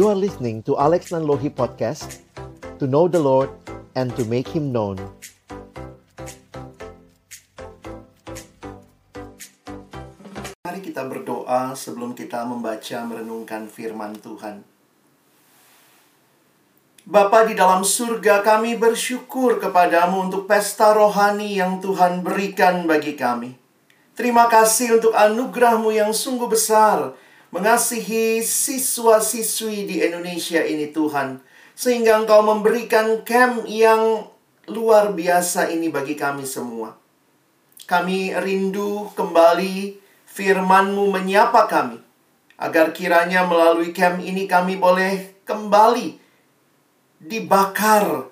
You are listening to Alex Nanlohi Podcast To know the Lord and to make Him known Mari kita berdoa sebelum kita membaca merenungkan firman Tuhan. Bapa di dalam surga kami bersyukur kepadamu untuk pesta rohani yang Tuhan berikan bagi kami. Terima kasih untuk anugerahmu yang sungguh besar mengasihi siswa-siswi di Indonesia ini Tuhan. Sehingga engkau memberikan camp yang luar biasa ini bagi kami semua. Kami rindu kembali firman-Mu menyapa kami. Agar kiranya melalui camp ini kami boleh kembali dibakar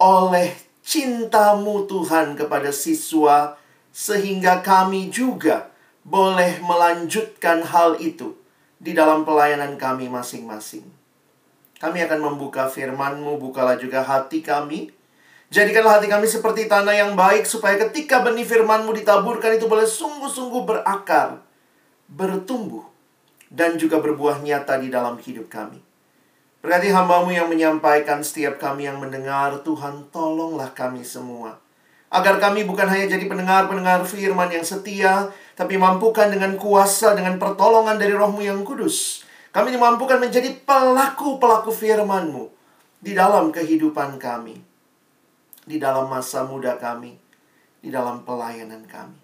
oleh cintamu Tuhan kepada siswa. Sehingga kami juga boleh melanjutkan hal itu di dalam pelayanan kami masing-masing. Kami akan membuka firman-Mu, bukalah juga hati kami. Jadikanlah hati kami seperti tanah yang baik, supaya ketika benih firman-Mu ditaburkan itu boleh sungguh-sungguh berakar, bertumbuh, dan juga berbuah nyata di dalam hidup kami. Berarti hambamu yang menyampaikan setiap kami yang mendengar, Tuhan tolonglah kami semua. Agar kami bukan hanya jadi pendengar-pendengar firman yang setia, tapi mampukan dengan kuasa, dengan pertolongan dari rohmu yang kudus. Kami dimampukan menjadi pelaku-pelaku firman-Mu di dalam kehidupan kami, di dalam masa muda kami, di dalam pelayanan kami.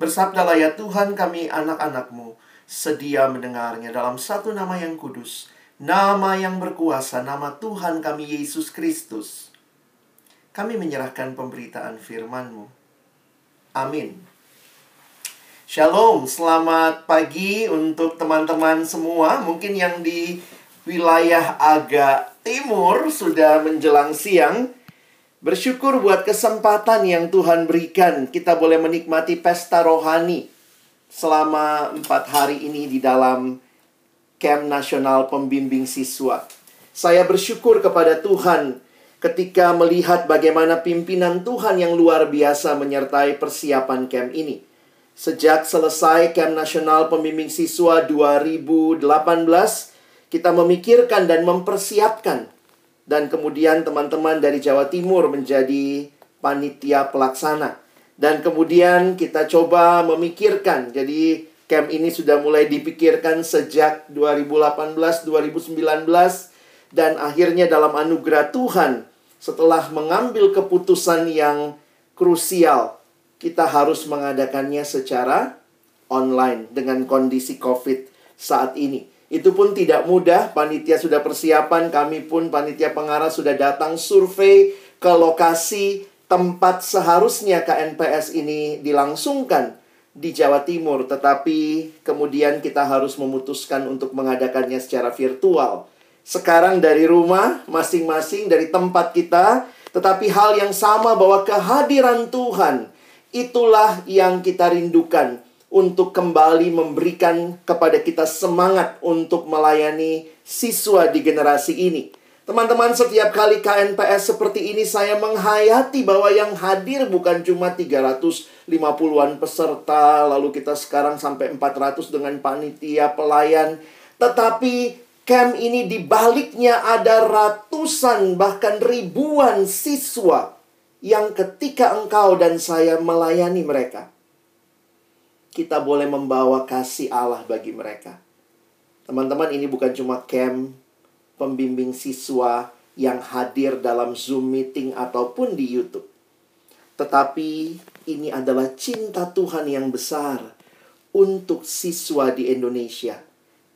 Bersabdalah ya Tuhan kami anak-anak-Mu, sedia mendengarnya dalam satu nama yang kudus, nama yang berkuasa, nama Tuhan kami Yesus Kristus. Kami menyerahkan pemberitaan firman-Mu. Amin. Shalom, selamat pagi untuk teman-teman semua. Mungkin yang di wilayah agak timur sudah menjelang siang. Bersyukur buat kesempatan yang Tuhan berikan. Kita boleh menikmati pesta rohani selama empat hari ini di dalam Camp Nasional Pembimbing Siswa. Saya bersyukur kepada Tuhan ketika melihat bagaimana pimpinan Tuhan yang luar biasa menyertai persiapan camp ini. Sejak selesai Camp Nasional Pembimbing Siswa 2018, kita memikirkan dan mempersiapkan. Dan kemudian teman-teman dari Jawa Timur menjadi panitia pelaksana. Dan kemudian kita coba memikirkan. Jadi camp ini sudah mulai dipikirkan sejak 2018-2019. Dan akhirnya dalam anugerah Tuhan, setelah mengambil keputusan yang krusial kita harus mengadakannya secara online dengan kondisi COVID saat ini. Itu pun tidak mudah, panitia sudah persiapan, kami pun panitia pengarah sudah datang survei ke lokasi tempat seharusnya KNPS ini dilangsungkan di Jawa Timur, tetapi kemudian kita harus memutuskan untuk mengadakannya secara virtual. Sekarang dari rumah masing-masing dari tempat kita, tetapi hal yang sama bahwa kehadiran Tuhan Itulah yang kita rindukan untuk kembali memberikan kepada kita semangat untuk melayani siswa di generasi ini. Teman-teman, setiap kali KNPS seperti ini saya menghayati bahwa yang hadir bukan cuma 350-an peserta, lalu kita sekarang sampai 400 dengan panitia pelayan, tetapi camp ini di baliknya ada ratusan bahkan ribuan siswa yang ketika engkau dan saya melayani mereka, kita boleh membawa kasih Allah bagi mereka. Teman-teman, ini bukan cuma camp pembimbing siswa yang hadir dalam Zoom meeting ataupun di YouTube. Tetapi ini adalah cinta Tuhan yang besar untuk siswa di Indonesia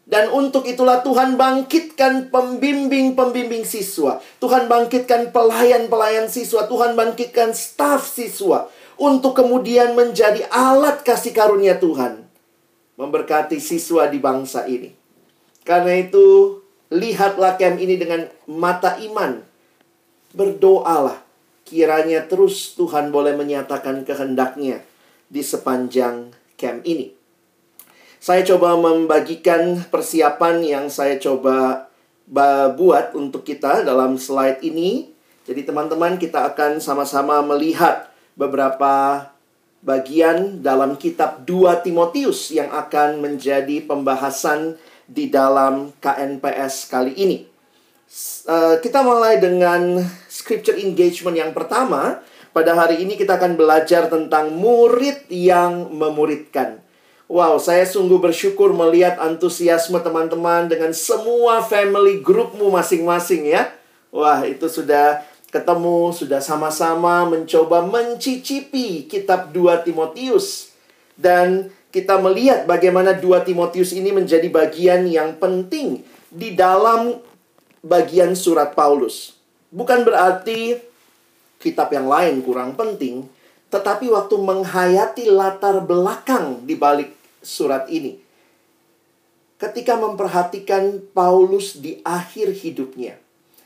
dan untuk itulah Tuhan bangkitkan pembimbing-pembimbing siswa. Tuhan bangkitkan pelayan-pelayan siswa. Tuhan bangkitkan staf siswa. Untuk kemudian menjadi alat kasih karunia Tuhan. Memberkati siswa di bangsa ini. Karena itu, lihatlah camp ini dengan mata iman. Berdoalah. Kiranya terus Tuhan boleh menyatakan kehendaknya di sepanjang camp ini. Saya coba membagikan persiapan yang saya coba buat untuk kita dalam slide ini. Jadi teman-teman kita akan sama-sama melihat beberapa bagian dalam kitab 2 Timotius yang akan menjadi pembahasan di dalam KNPS kali ini. Uh, kita mulai dengan scripture engagement yang pertama. Pada hari ini kita akan belajar tentang murid yang memuridkan. Wow, saya sungguh bersyukur melihat antusiasme teman-teman dengan semua family groupmu masing-masing ya. Wah, itu sudah ketemu, sudah sama-sama mencoba mencicipi kitab 2 Timotius. Dan kita melihat bagaimana 2 Timotius ini menjadi bagian yang penting di dalam bagian surat Paulus. Bukan berarti kitab yang lain kurang penting, tetapi waktu menghayati latar belakang di balik surat ini, ketika memperhatikan Paulus di akhir hidupnya,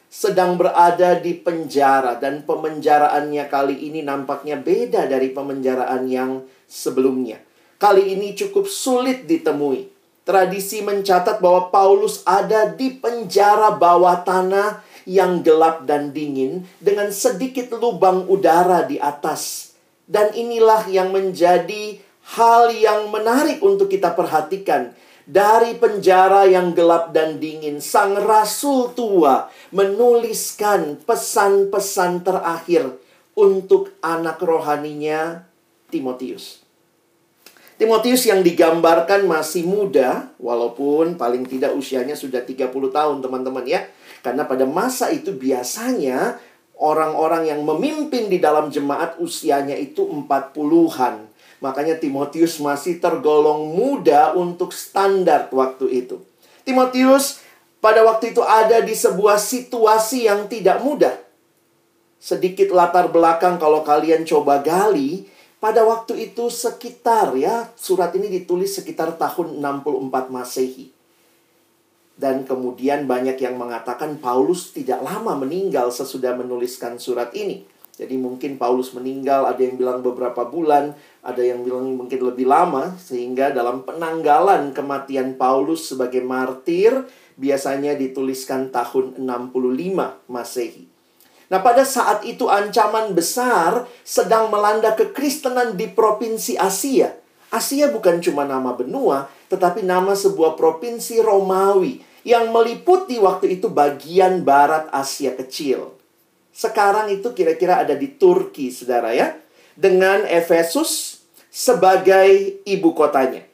sedang berada di penjara dan pemenjaraannya kali ini nampaknya beda dari pemenjaraan yang sebelumnya. Kali ini cukup sulit ditemui. Tradisi mencatat bahwa Paulus ada di penjara bawah tanah yang gelap dan dingin dengan sedikit lubang udara di atas. Dan inilah yang menjadi hal yang menarik untuk kita perhatikan dari penjara yang gelap dan dingin, sang rasul tua menuliskan pesan-pesan terakhir untuk anak rohaninya Timotius. Timotius yang digambarkan masih muda, walaupun paling tidak usianya sudah 30 tahun teman-teman ya. Karena pada masa itu biasanya orang-orang yang memimpin di dalam jemaat usianya itu 40-an. Makanya Timotius masih tergolong muda untuk standar waktu itu. Timotius pada waktu itu ada di sebuah situasi yang tidak mudah. Sedikit latar belakang kalau kalian coba gali, pada waktu itu sekitar ya, surat ini ditulis sekitar tahun 64 Masehi. Dan kemudian banyak yang mengatakan Paulus tidak lama meninggal sesudah menuliskan surat ini. Jadi mungkin Paulus meninggal, ada yang bilang beberapa bulan, ada yang bilang mungkin lebih lama, sehingga dalam penanggalan kematian Paulus sebagai martir, biasanya dituliskan tahun 65 Masehi. Nah, pada saat itu ancaman besar sedang melanda kekristenan di provinsi Asia. Asia bukan cuma nama benua, tetapi nama sebuah provinsi Romawi yang meliputi waktu itu bagian barat Asia kecil. Sekarang itu kira-kira ada di Turki, saudara ya. Dengan Efesus sebagai ibu kotanya.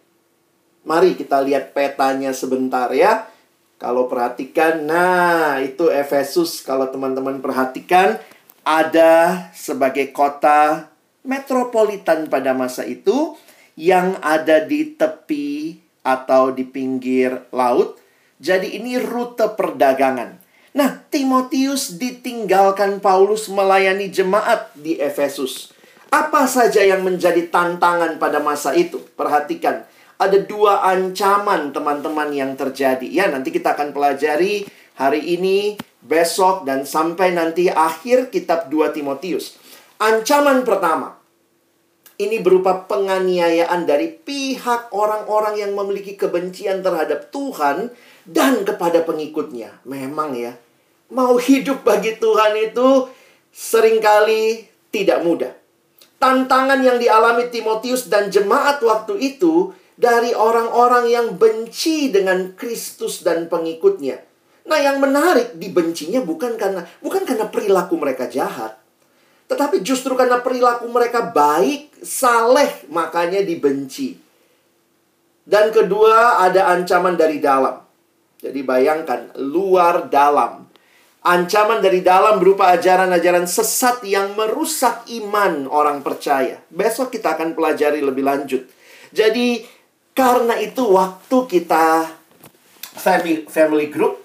Mari kita lihat petanya sebentar ya. Kalau perhatikan, nah itu Efesus kalau teman-teman perhatikan ada sebagai kota metropolitan pada masa itu yang ada di tepi atau di pinggir laut. Jadi ini rute perdagangan. Nah, Timotius ditinggalkan Paulus melayani jemaat di Efesus. Apa saja yang menjadi tantangan pada masa itu? Perhatikan, ada dua ancaman teman-teman yang terjadi. Ya, nanti kita akan pelajari hari ini, besok, dan sampai nanti akhir kitab 2 Timotius. Ancaman pertama, ini berupa penganiayaan dari pihak orang-orang yang memiliki kebencian terhadap Tuhan dan kepada pengikutnya. Memang ya, mau hidup bagi Tuhan itu sering kali tidak mudah. Tantangan yang dialami Timotius dan jemaat waktu itu dari orang-orang yang benci dengan Kristus dan pengikutnya. Nah, yang menarik dibencinya bukan karena bukan karena perilaku mereka jahat, tetapi justru karena perilaku mereka baik, saleh, makanya dibenci. Dan kedua, ada ancaman dari dalam. Jadi bayangkan, luar dalam. Ancaman dari dalam berupa ajaran-ajaran sesat yang merusak iman orang percaya. Besok kita akan pelajari lebih lanjut. Jadi, karena itu waktu kita family, family group,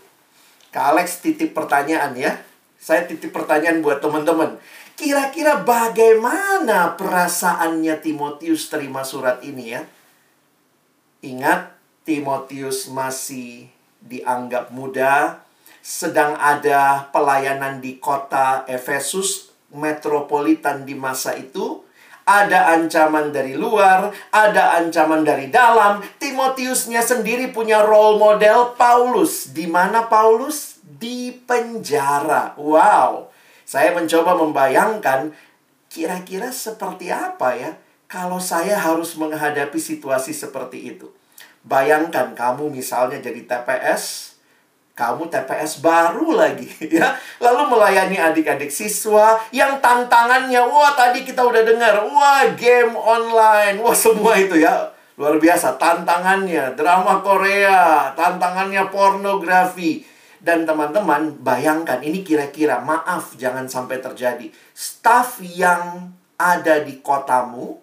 Kak Alex titip pertanyaan ya. Saya titip pertanyaan buat teman-teman. Kira-kira bagaimana perasaannya Timotius terima surat ini ya? Ingat, Timotius masih dianggap muda, sedang ada pelayanan di kota Efesus metropolitan di masa itu. Ada ancaman dari luar, ada ancaman dari dalam. Timotiusnya sendiri punya role model Paulus. Di mana Paulus? Di penjara. Wow. Saya mencoba membayangkan kira-kira seperti apa ya kalau saya harus menghadapi situasi seperti itu. Bayangkan kamu misalnya jadi TPS, kamu TPS baru lagi ya. Lalu melayani adik-adik siswa yang tantangannya wah tadi kita udah dengar, wah game online, wah semua itu ya. Luar biasa tantangannya, drama Korea, tantangannya pornografi. Dan teman-teman, bayangkan ini kira-kira maaf jangan sampai terjadi. Staff yang ada di kotamu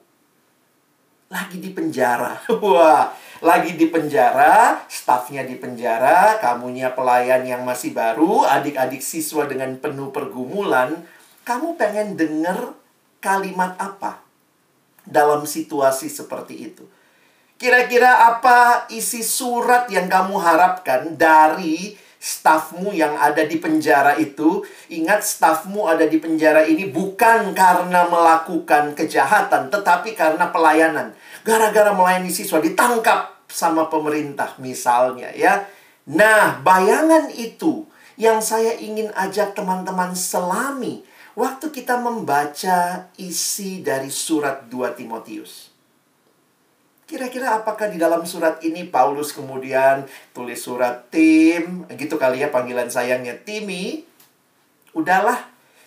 lagi di penjara. Wah, lagi di penjara, stafnya di penjara, kamunya pelayan yang masih baru, adik-adik siswa dengan penuh pergumulan, kamu pengen dengar kalimat apa dalam situasi seperti itu? Kira-kira apa isi surat yang kamu harapkan dari stafmu yang ada di penjara itu? Ingat, stafmu ada di penjara ini bukan karena melakukan kejahatan, tetapi karena pelayanan gara-gara melayani siswa ditangkap sama pemerintah misalnya ya. Nah, bayangan itu yang saya ingin ajak teman-teman selami waktu kita membaca isi dari surat 2 Timotius. Kira-kira apakah di dalam surat ini Paulus kemudian tulis surat tim, gitu kali ya panggilan sayangnya Timi. Udahlah,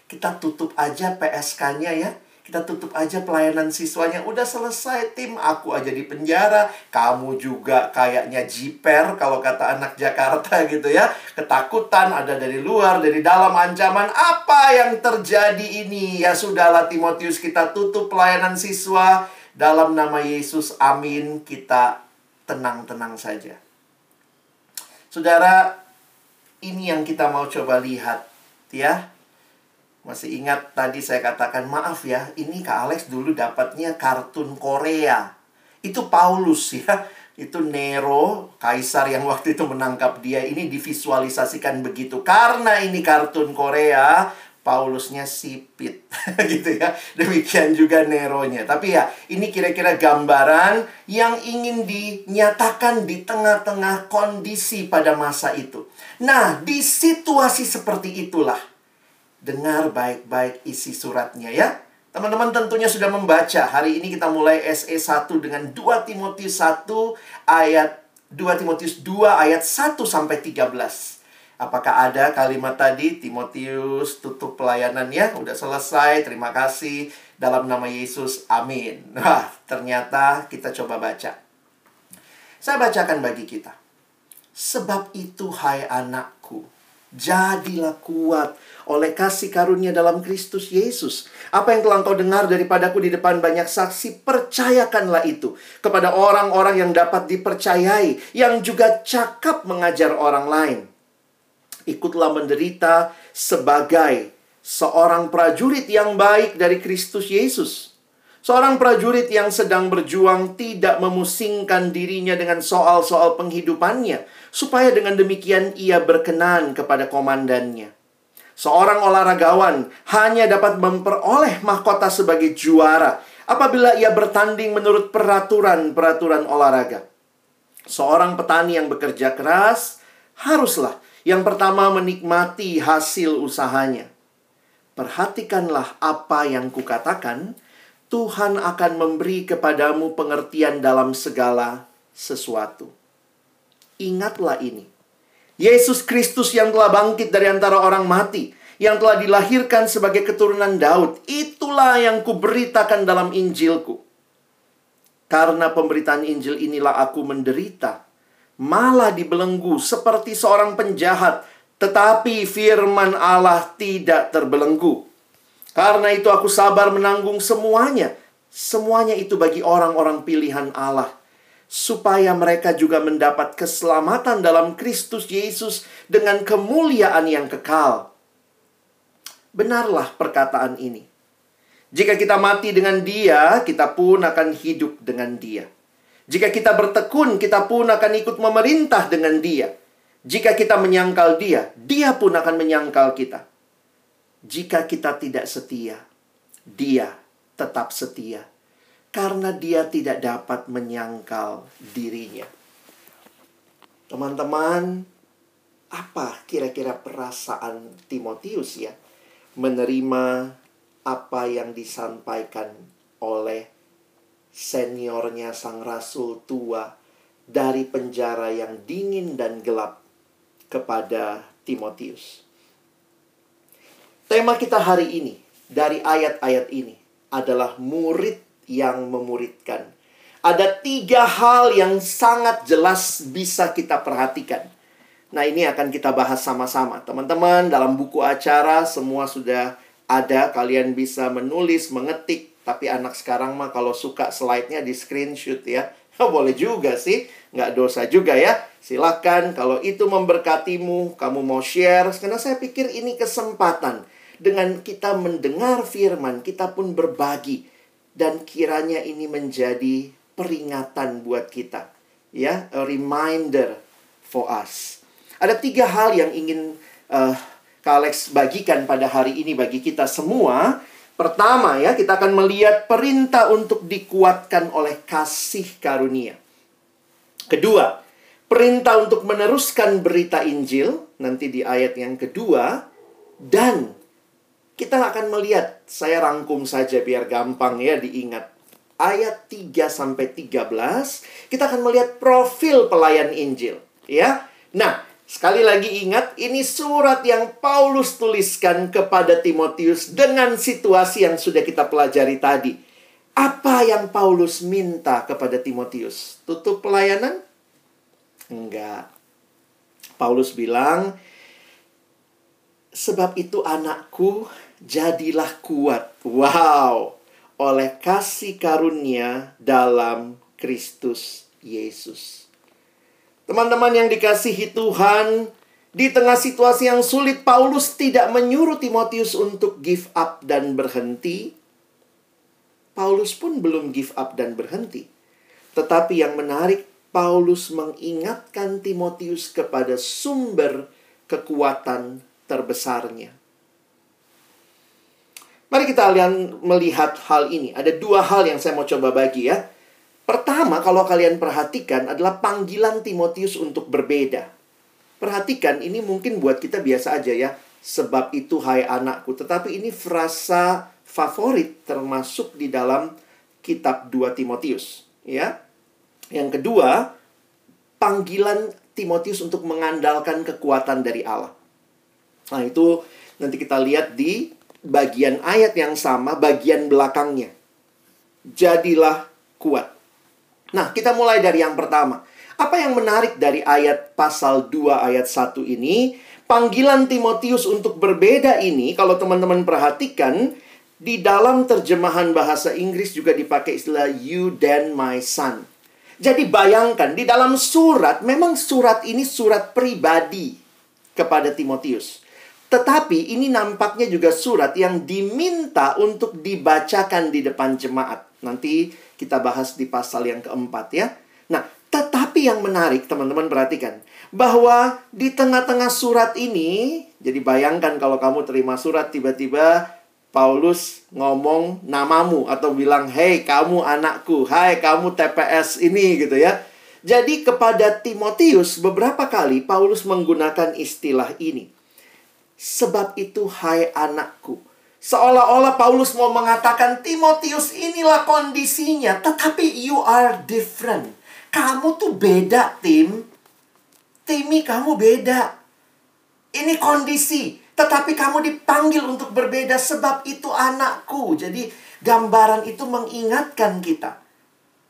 kita tutup aja PSK-nya ya kita tutup aja pelayanan siswanya. Udah selesai tim, aku aja di penjara. Kamu juga kayaknya jiper kalau kata anak Jakarta gitu ya. Ketakutan ada dari luar, dari dalam ancaman. Apa yang terjadi ini? Ya sudahlah Timotius kita tutup pelayanan siswa. Dalam nama Yesus, amin. Kita tenang-tenang saja. Saudara, ini yang kita mau coba lihat ya masih ingat tadi saya katakan maaf ya, ini Kak Alex dulu dapatnya kartun Korea. Itu Paulus ya. Itu Nero, kaisar yang waktu itu menangkap dia. Ini divisualisasikan begitu. Karena ini kartun Korea, Paulusnya sipit gitu ya. Demikian juga Neronya. Tapi ya, ini kira-kira gambaran yang ingin dinyatakan di tengah-tengah kondisi pada masa itu. Nah, di situasi seperti itulah dengar baik-baik isi suratnya ya. Teman-teman tentunya sudah membaca. Hari ini kita mulai SE 1 dengan 2 Timotius 1 ayat 2 Timotius 2 ayat 1 sampai 13. Apakah ada kalimat tadi Timotius tutup pelayanannya udah selesai terima kasih dalam nama Yesus amin. Wah, ternyata kita coba baca. Saya bacakan bagi kita. Sebab itu hai anakku, jadilah kuat oleh kasih karunia dalam Kristus Yesus. Apa yang telah engkau dengar daripadaku di depan banyak saksi, percayakanlah itu kepada orang-orang yang dapat dipercayai, yang juga cakap mengajar orang lain. Ikutlah menderita sebagai seorang prajurit yang baik dari Kristus Yesus. Seorang prajurit yang sedang berjuang tidak memusingkan dirinya dengan soal-soal penghidupannya, supaya dengan demikian ia berkenan kepada komandannya. Seorang olahragawan hanya dapat memperoleh mahkota sebagai juara apabila ia bertanding menurut peraturan-peraturan olahraga. Seorang petani yang bekerja keras haruslah yang pertama menikmati hasil usahanya. Perhatikanlah apa yang kukatakan, Tuhan akan memberi kepadamu pengertian dalam segala sesuatu. Ingatlah ini Yesus Kristus yang telah bangkit dari antara orang mati, yang telah dilahirkan sebagai keturunan Daud, itulah yang kuberitakan dalam Injilku. Karena pemberitaan Injil inilah aku menderita, malah dibelenggu seperti seorang penjahat, tetapi firman Allah tidak terbelenggu. Karena itu aku sabar menanggung semuanya. Semuanya itu bagi orang-orang pilihan Allah supaya mereka juga mendapat keselamatan dalam Kristus Yesus dengan kemuliaan yang kekal. Benarlah perkataan ini. Jika kita mati dengan Dia, kita pun akan hidup dengan Dia. Jika kita bertekun, kita pun akan ikut memerintah dengan Dia. Jika kita menyangkal Dia, Dia pun akan menyangkal kita. Jika kita tidak setia, Dia tetap setia karena dia tidak dapat menyangkal dirinya. Teman-teman, apa kira-kira perasaan Timotius ya menerima apa yang disampaikan oleh seniornya sang rasul tua dari penjara yang dingin dan gelap kepada Timotius. Tema kita hari ini dari ayat-ayat ini adalah murid yang memuridkan. Ada tiga hal yang sangat jelas bisa kita perhatikan. Nah, ini akan kita bahas sama-sama. Teman-teman, dalam buku acara semua sudah ada. Kalian bisa menulis, mengetik. Tapi anak sekarang mah kalau suka slide-nya di screenshot ya. Boleh juga sih. Nggak dosa juga ya. Silahkan kalau itu memberkatimu, kamu mau share. Karena saya pikir ini kesempatan. Dengan kita mendengar firman, kita pun berbagi. Dan kiranya ini menjadi peringatan buat kita. Ya, a reminder for us. Ada tiga hal yang ingin uh, Kak Alex bagikan pada hari ini bagi kita semua. Pertama ya, kita akan melihat perintah untuk dikuatkan oleh kasih karunia. Kedua, perintah untuk meneruskan berita Injil nanti di ayat yang kedua dan kita akan melihat saya rangkum saja biar gampang ya diingat ayat 3 sampai 13, kita akan melihat profil pelayan Injil, ya. Nah, sekali lagi ingat ini surat yang Paulus tuliskan kepada Timotius dengan situasi yang sudah kita pelajari tadi. Apa yang Paulus minta kepada Timotius? Tutup pelayanan? Enggak. Paulus bilang, "Sebab itu anakku, jadilah kuat." Wow oleh kasih karunia dalam Kristus Yesus. Teman-teman yang dikasihi Tuhan, di tengah situasi yang sulit, Paulus tidak menyuruh Timotius untuk give up dan berhenti. Paulus pun belum give up dan berhenti. Tetapi yang menarik, Paulus mengingatkan Timotius kepada sumber kekuatan terbesarnya. Mari kita lihat melihat hal ini. Ada dua hal yang saya mau coba bagi ya. Pertama, kalau kalian perhatikan adalah panggilan Timotius untuk berbeda. Perhatikan, ini mungkin buat kita biasa aja ya. Sebab itu hai anakku. Tetapi ini frasa favorit termasuk di dalam kitab 2 Timotius. Ya. Yang kedua, panggilan Timotius untuk mengandalkan kekuatan dari Allah. Nah, itu nanti kita lihat di bagian ayat yang sama, bagian belakangnya. Jadilah kuat. Nah, kita mulai dari yang pertama. Apa yang menarik dari ayat pasal 2 ayat 1 ini? Panggilan Timotius untuk berbeda ini, kalau teman-teman perhatikan, di dalam terjemahan bahasa Inggris juga dipakai istilah you then my son. Jadi bayangkan, di dalam surat, memang surat ini surat pribadi kepada Timotius. Tetapi ini nampaknya juga surat yang diminta untuk dibacakan di depan jemaat. Nanti kita bahas di pasal yang keempat ya. Nah, tetapi yang menarik teman-teman perhatikan. Bahwa di tengah-tengah surat ini, jadi bayangkan kalau kamu terima surat tiba-tiba Paulus ngomong namamu atau bilang, "Hei, kamu anakku. Hai, kamu TPS ini." gitu ya. Jadi kepada Timotius beberapa kali Paulus menggunakan istilah ini. Sebab itu hai anakku. Seolah-olah Paulus mau mengatakan Timotius inilah kondisinya. Tetapi you are different. Kamu tuh beda tim. Timi kamu beda. Ini kondisi. Tetapi kamu dipanggil untuk berbeda sebab itu anakku. Jadi gambaran itu mengingatkan kita.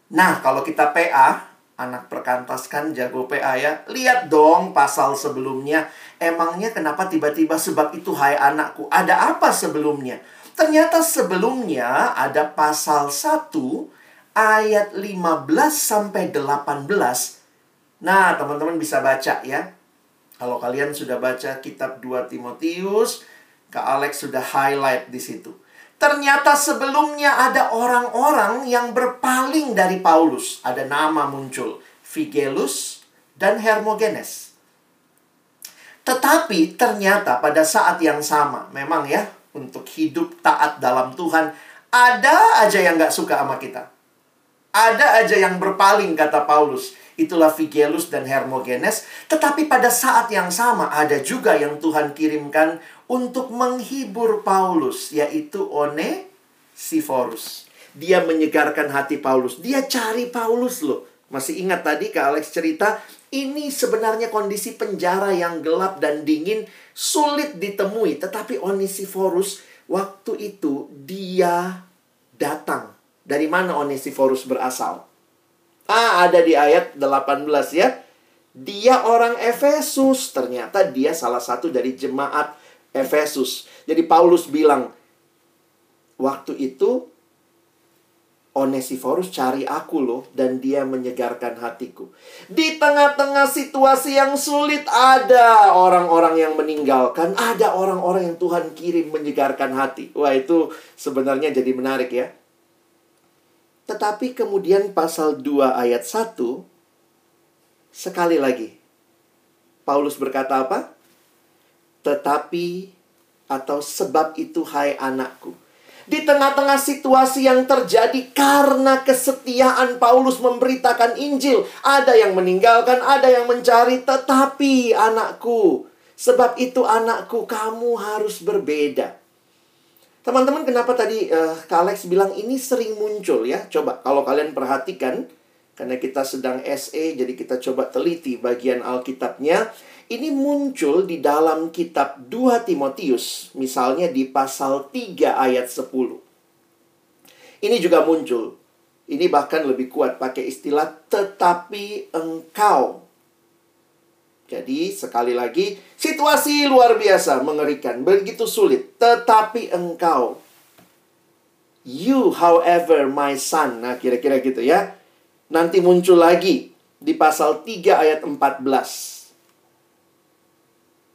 Nah kalau kita PA anak perkantas kan jago PA ya. Lihat dong pasal sebelumnya. Emangnya kenapa tiba-tiba sebab itu hai anakku? Ada apa sebelumnya? Ternyata sebelumnya ada pasal 1 ayat 15 sampai 18. Nah, teman-teman bisa baca ya. Kalau kalian sudah baca kitab 2 Timotius, Kak Alex sudah highlight di situ. Ternyata sebelumnya ada orang-orang yang berpaling dari Paulus. Ada nama muncul, Figelus dan Hermogenes. Tetapi ternyata pada saat yang sama, memang ya, untuk hidup taat dalam Tuhan, ada aja yang gak suka sama kita. Ada aja yang berpaling, kata Paulus. Itulah Figelus dan Hermogenes. Tetapi pada saat yang sama, ada juga yang Tuhan kirimkan untuk menghibur Paulus, yaitu One Siforus. Dia menyegarkan hati Paulus. Dia cari Paulus loh. Masih ingat tadi Kak Alex cerita, ini sebenarnya kondisi penjara yang gelap dan dingin, sulit ditemui. Tetapi Onesiphorus waktu itu dia datang. Dari mana Onesiphorus berasal? Ah, ada di ayat 18 ya. Dia orang Efesus. Ternyata dia salah satu dari jemaat Efesus. Jadi Paulus bilang, waktu itu Onesiphorus cari aku loh dan dia menyegarkan hatiku. Di tengah-tengah situasi yang sulit ada orang-orang yang meninggalkan, ada orang-orang yang Tuhan kirim menyegarkan hati. Wah, itu sebenarnya jadi menarik ya. Tetapi kemudian pasal 2 ayat 1 sekali lagi Paulus berkata apa? Tetapi atau sebab itu hai anakku di tengah-tengah situasi yang terjadi karena kesetiaan Paulus memberitakan Injil. Ada yang meninggalkan, ada yang mencari, tetapi anakku, sebab itu anakku, kamu harus berbeda. Teman-teman, kenapa tadi uh, Kak Alex bilang ini sering muncul ya? Coba kalau kalian perhatikan, karena kita sedang SE, jadi kita coba teliti bagian Alkitabnya ini muncul di dalam kitab 2 Timotius, misalnya di pasal 3 ayat 10. Ini juga muncul. Ini bahkan lebih kuat pakai istilah tetapi engkau. Jadi sekali lagi, situasi luar biasa, mengerikan, begitu sulit. Tetapi engkau. You, however, my son. Nah, kira-kira gitu ya. Nanti muncul lagi di pasal 3 ayat 14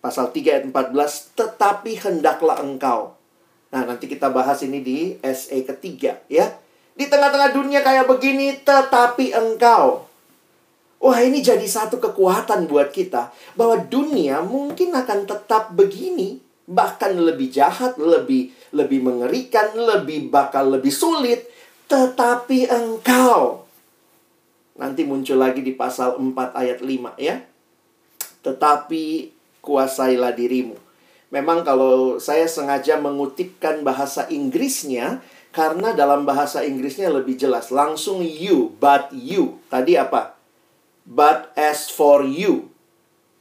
pasal 3 ayat 14, tetapi hendaklah engkau. Nah, nanti kita bahas ini di SE ketiga ya. Di tengah-tengah dunia kayak begini, tetapi engkau. Wah, ini jadi satu kekuatan buat kita bahwa dunia mungkin akan tetap begini, bahkan lebih jahat, lebih lebih mengerikan, lebih bakal lebih sulit, tetapi engkau. Nanti muncul lagi di pasal 4 ayat 5 ya. Tetapi kuasailah dirimu. Memang kalau saya sengaja mengutipkan bahasa Inggrisnya karena dalam bahasa Inggrisnya lebih jelas. Langsung you, but you. Tadi apa? But as for you.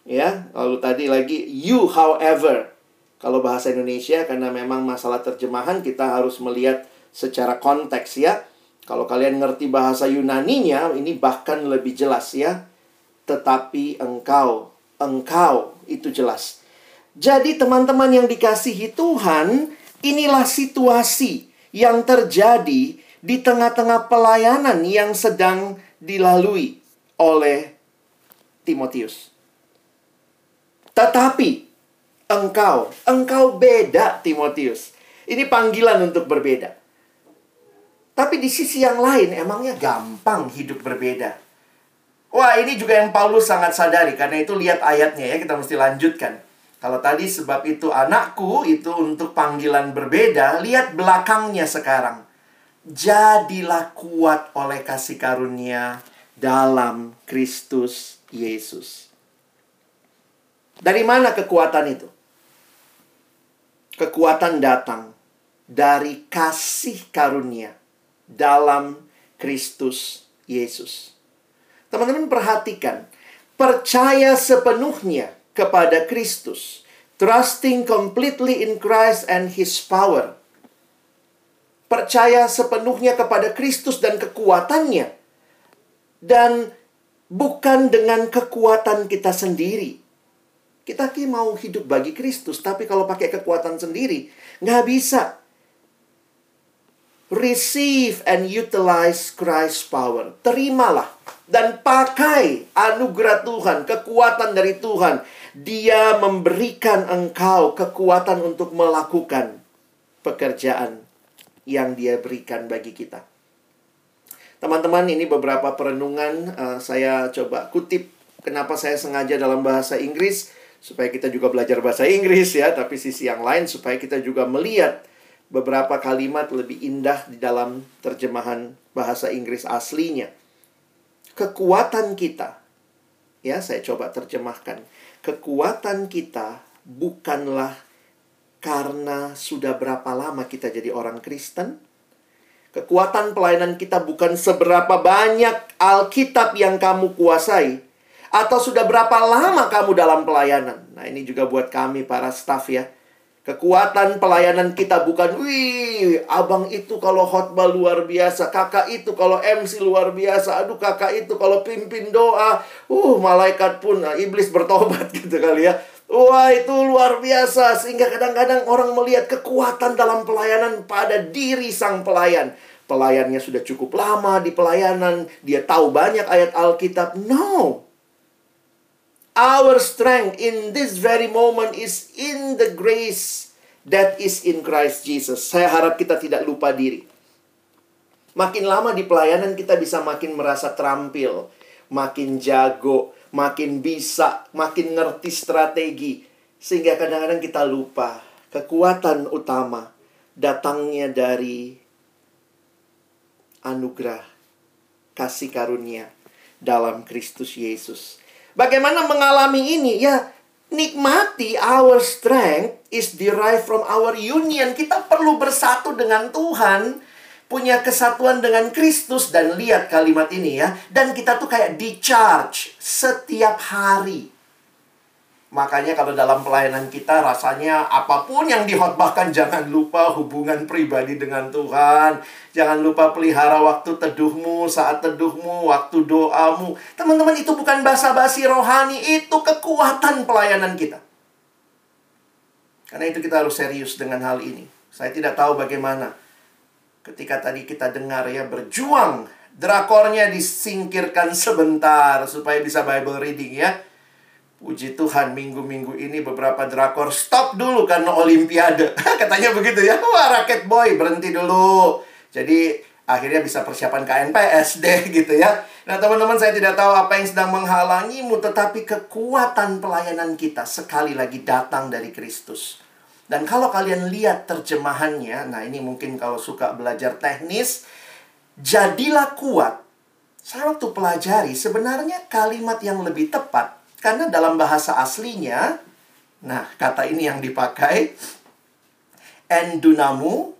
Ya, lalu tadi lagi you however. Kalau bahasa Indonesia karena memang masalah terjemahan kita harus melihat secara konteks ya. Kalau kalian ngerti bahasa Yunaninya ini bahkan lebih jelas ya. Tetapi engkau, engkau itu jelas. Jadi teman-teman yang dikasihi Tuhan, inilah situasi yang terjadi di tengah-tengah pelayanan yang sedang dilalui oleh Timotius. Tetapi engkau, engkau beda Timotius. Ini panggilan untuk berbeda. Tapi di sisi yang lain emangnya gampang hidup berbeda. Wah, ini juga yang Paulus sangat sadari. Karena itu lihat ayatnya ya, kita mesti lanjutkan. Kalau tadi sebab itu anakku itu untuk panggilan berbeda, lihat belakangnya sekarang. Jadilah kuat oleh kasih karunia dalam Kristus Yesus. Dari mana kekuatan itu? Kekuatan datang dari kasih karunia dalam Kristus Yesus. Teman-teman perhatikan, percaya sepenuhnya kepada Kristus, trusting completely in Christ and his power. Percaya sepenuhnya kepada Kristus dan kekuatannya. Dan bukan dengan kekuatan kita sendiri. Kita ki mau hidup bagi Kristus, tapi kalau pakai kekuatan sendiri, nggak bisa receive and utilize Christ's power. Terimalah dan pakai anugerah Tuhan, kekuatan dari Tuhan. Dia memberikan engkau kekuatan untuk melakukan pekerjaan yang dia berikan bagi kita. Teman-teman, ini beberapa perenungan uh, saya coba kutip. Kenapa saya sengaja dalam bahasa Inggris? Supaya kita juga belajar bahasa Inggris ya, tapi sisi yang lain supaya kita juga melihat beberapa kalimat lebih indah di dalam terjemahan bahasa Inggris aslinya. Kekuatan kita, ya saya coba terjemahkan. Kekuatan kita bukanlah karena sudah berapa lama kita jadi orang Kristen. Kekuatan pelayanan kita bukan seberapa banyak Alkitab yang kamu kuasai, atau sudah berapa lama kamu dalam pelayanan. Nah, ini juga buat kami para staff ya. Kekuatan pelayanan kita bukan, wih, abang itu kalau khotbah luar biasa, kakak itu kalau MC luar biasa, aduh kakak itu kalau pimpin doa, uh, malaikat pun, nah, iblis bertobat gitu kali ya. Wah, itu luar biasa. Sehingga kadang-kadang orang melihat kekuatan dalam pelayanan pada diri sang pelayan. Pelayannya sudah cukup lama di pelayanan, dia tahu banyak ayat Alkitab. No, Our strength in this very moment is in the grace that is in Christ Jesus. Saya harap kita tidak lupa diri. Makin lama di pelayanan kita bisa makin merasa terampil, makin jago, makin bisa, makin ngerti strategi. Sehingga kadang-kadang kita lupa kekuatan utama datangnya dari anugerah kasih karunia dalam Kristus Yesus. Bagaimana mengalami ini? Ya, nikmati our strength is derived from our union. Kita perlu bersatu dengan Tuhan, punya kesatuan dengan Kristus dan lihat kalimat ini ya. Dan kita tuh kayak di charge setiap hari. Makanya kalau dalam pelayanan kita rasanya apa pun yang dihotbahkan jangan lupa hubungan pribadi dengan Tuhan. Jangan lupa pelihara waktu teduhmu, saat teduhmu, waktu doamu. Teman-teman itu bukan basa-basi rohani, itu kekuatan pelayanan kita. Karena itu kita harus serius dengan hal ini. Saya tidak tahu bagaimana ketika tadi kita dengar ya berjuang drakornya disingkirkan sebentar supaya bisa Bible reading ya Puji Tuhan minggu-minggu ini beberapa drakor stop dulu karena olimpiade. Katanya begitu ya. Wah raket boy berhenti dulu. Jadi akhirnya bisa persiapan KNPS deh gitu ya. Nah teman-teman saya tidak tahu apa yang sedang menghalangimu. Tetapi kekuatan pelayanan kita sekali lagi datang dari Kristus. Dan kalau kalian lihat terjemahannya. Nah ini mungkin kalau suka belajar teknis. Jadilah kuat. Saya waktu pelajari sebenarnya kalimat yang lebih tepat karena dalam bahasa aslinya, nah kata ini yang dipakai, endunamu,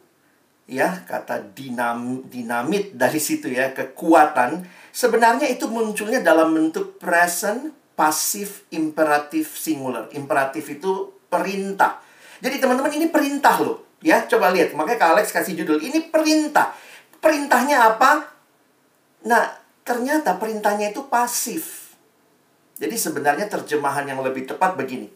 ya kata dinam, dinamit dari situ ya, kekuatan. Sebenarnya itu munculnya dalam bentuk present, pasif, imperatif, singular. Imperatif itu perintah. Jadi teman-teman ini perintah loh. Ya, coba lihat. Makanya Kak Alex kasih judul. Ini perintah. Perintahnya apa? Nah, ternyata perintahnya itu pasif. Jadi sebenarnya terjemahan yang lebih tepat begini.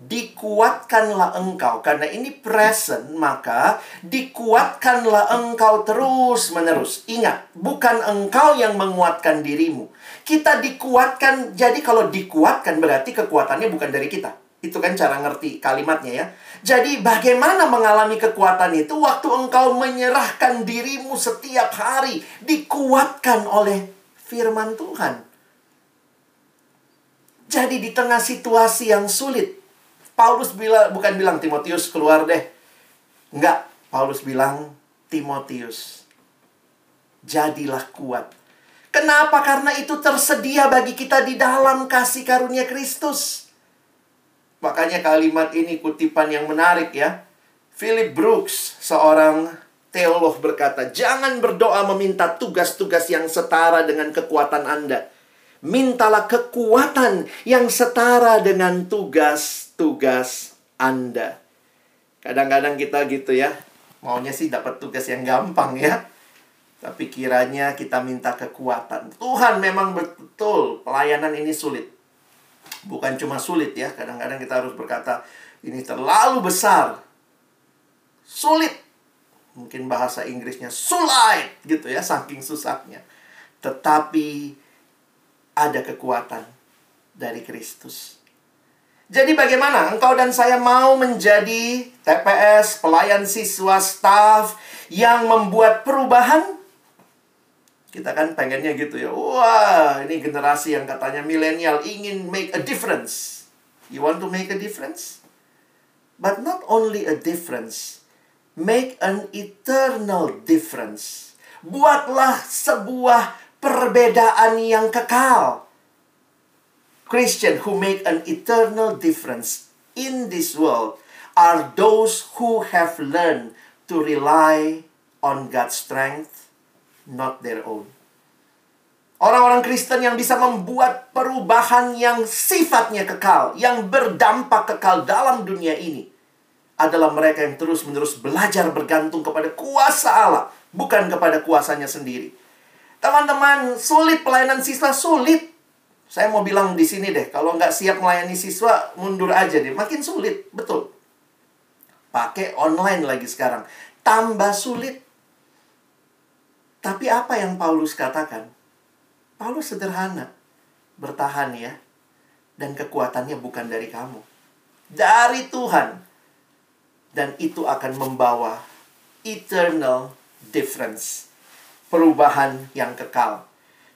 Dikuatkanlah engkau karena ini present maka dikuatkanlah engkau terus menerus. Ingat, bukan engkau yang menguatkan dirimu. Kita dikuatkan. Jadi kalau dikuatkan berarti kekuatannya bukan dari kita. Itu kan cara ngerti kalimatnya ya. Jadi bagaimana mengalami kekuatan itu waktu engkau menyerahkan dirimu setiap hari dikuatkan oleh firman Tuhan. Jadi di tengah situasi yang sulit, Paulus bilang bukan bilang Timotius keluar deh. Enggak, Paulus bilang Timotius jadilah kuat. Kenapa? Karena itu tersedia bagi kita di dalam kasih karunia Kristus. Makanya kalimat ini kutipan yang menarik ya. Philip Brooks, seorang teolog berkata, "Jangan berdoa meminta tugas-tugas yang setara dengan kekuatan Anda." Mintalah kekuatan yang setara dengan tugas-tugas Anda. Kadang-kadang kita gitu ya, maunya sih dapat tugas yang gampang ya. Tapi kiranya kita minta kekuatan. Tuhan memang betul pelayanan ini sulit. Bukan cuma sulit ya, kadang-kadang kita harus berkata ini terlalu besar. Sulit. Mungkin bahasa Inggrisnya sulit gitu ya, saking susahnya. Tetapi ada kekuatan dari Kristus. Jadi bagaimana engkau dan saya mau menjadi TPS, pelayan siswa, staff yang membuat perubahan? Kita kan pengennya gitu ya. Wah, ini generasi yang katanya milenial ingin make a difference. You want to make a difference? But not only a difference, make an eternal difference. Buatlah sebuah perbedaan yang kekal. Christian who make an eternal difference in this world are those who have learned to rely on God's strength, not their own. Orang-orang Kristen yang bisa membuat perubahan yang sifatnya kekal, yang berdampak kekal dalam dunia ini, adalah mereka yang terus-menerus belajar bergantung kepada kuasa Allah, bukan kepada kuasanya sendiri. Teman-teman, sulit pelayanan siswa, sulit. Saya mau bilang di sini deh, kalau nggak siap melayani siswa, mundur aja deh. Makin sulit, betul. Pakai online lagi sekarang. Tambah sulit. Tapi apa yang Paulus katakan? Paulus sederhana. Bertahan ya. Dan kekuatannya bukan dari kamu. Dari Tuhan. Dan itu akan membawa eternal difference. Perubahan yang kekal.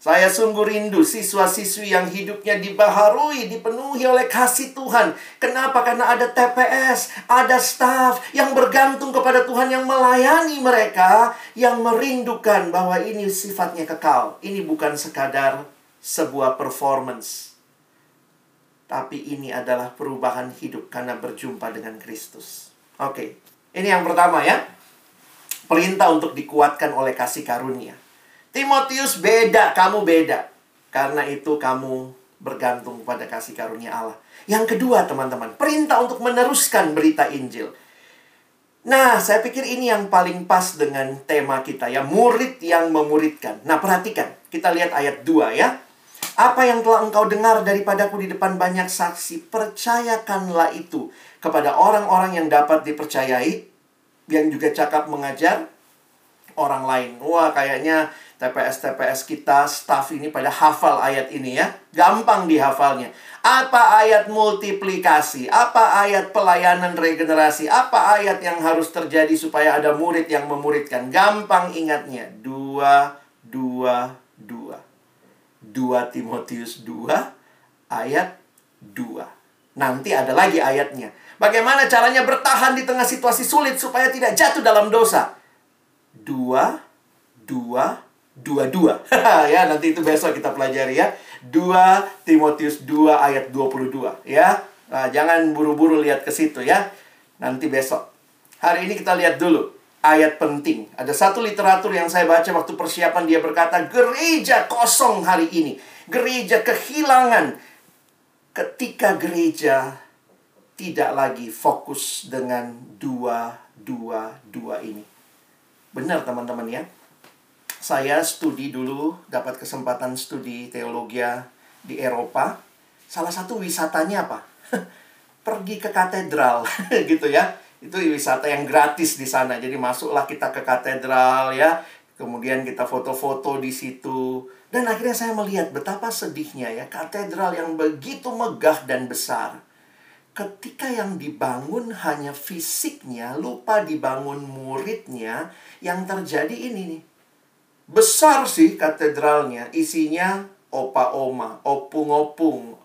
Saya sungguh rindu siswa-siswi yang hidupnya dibaharui, dipenuhi oleh kasih Tuhan. Kenapa? Karena ada TPS, ada staff yang bergantung kepada Tuhan yang melayani mereka, yang merindukan bahwa ini sifatnya kekal. Ini bukan sekadar sebuah performance. Tapi ini adalah perubahan hidup karena berjumpa dengan Kristus. Oke, ini yang pertama ya. Perintah untuk dikuatkan oleh kasih karunia. Timotius beda, kamu beda. Karena itu kamu bergantung pada kasih karunia Allah. Yang kedua, teman-teman, perintah untuk meneruskan berita Injil. Nah, saya pikir ini yang paling pas dengan tema kita ya, murid yang memuridkan. Nah, perhatikan, kita lihat ayat 2 ya. Apa yang telah engkau dengar daripadaku di depan banyak saksi, percayakanlah itu kepada orang-orang yang dapat dipercayai, yang juga cakap mengajar orang lain. Wah, kayaknya TPS-TPS kita, staff ini pada hafal ayat ini ya. Gampang dihafalnya. Apa ayat multiplikasi? Apa ayat pelayanan regenerasi? Apa ayat yang harus terjadi supaya ada murid yang memuridkan? Gampang ingatnya. Dua, dua, dua. Dua Timotius 2 ayat 2. Nanti ada lagi ayatnya. Bagaimana caranya bertahan di tengah situasi sulit supaya tidak jatuh dalam dosa? Dua, dua, dua-dua. ya, nanti itu besok kita pelajari ya. 2 Timotius 2 ayat 22 ya. Nah, jangan buru-buru lihat ke situ ya. Nanti besok. Hari ini kita lihat dulu ayat penting. Ada satu literatur yang saya baca waktu persiapan dia berkata, "Gereja kosong hari ini. Gereja kehilangan ketika gereja tidak lagi fokus dengan dua dua dua ini." Benar teman-teman ya saya studi dulu, dapat kesempatan studi teologi di Eropa. Salah satu wisatanya apa? Pergi ke katedral, gitu ya. Itu wisata yang gratis di sana. Jadi masuklah kita ke katedral ya. Kemudian kita foto-foto di situ. Dan akhirnya saya melihat betapa sedihnya ya katedral yang begitu megah dan besar. Ketika yang dibangun hanya fisiknya, lupa dibangun muridnya, yang terjadi ini nih Besar sih katedralnya, isinya opa-oma, opung-opung,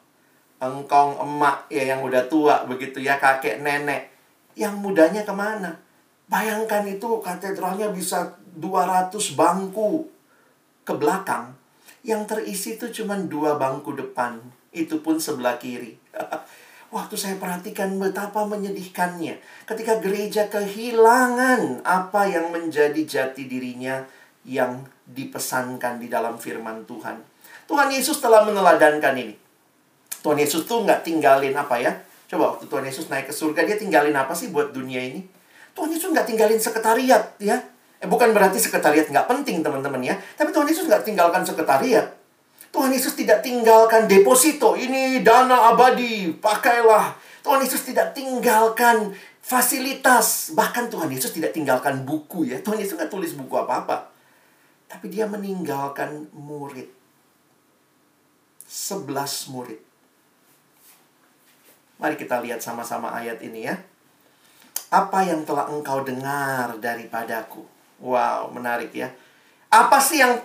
engkong emak ya yang udah tua begitu ya, kakek nenek. Yang mudanya ke mana? Bayangkan itu katedralnya bisa 200 bangku ke belakang. Yang terisi itu cuma dua bangku depan. Itu pun sebelah kiri. Waktu saya perhatikan betapa menyedihkannya. Ketika gereja kehilangan apa yang menjadi jati dirinya yang dipesankan di dalam firman Tuhan. Tuhan Yesus telah meneladankan ini. Tuhan Yesus tuh nggak tinggalin apa ya? Coba waktu Tuhan Yesus naik ke surga, dia tinggalin apa sih buat dunia ini? Tuhan Yesus nggak tinggalin sekretariat, ya. Eh, bukan berarti sekretariat nggak penting, teman-teman ya. Tapi Tuhan Yesus nggak tinggalkan sekretariat. Tuhan Yesus tidak tinggalkan deposito. Ini dana abadi, pakailah. Tuhan Yesus tidak tinggalkan fasilitas. Bahkan Tuhan Yesus tidak tinggalkan buku ya. Tuhan Yesus nggak tulis buku apa-apa. Tapi dia meninggalkan murid. Sebelas murid. Mari kita lihat sama-sama ayat ini ya. Apa yang telah engkau dengar daripadaku? Wow, menarik ya. Apa sih yang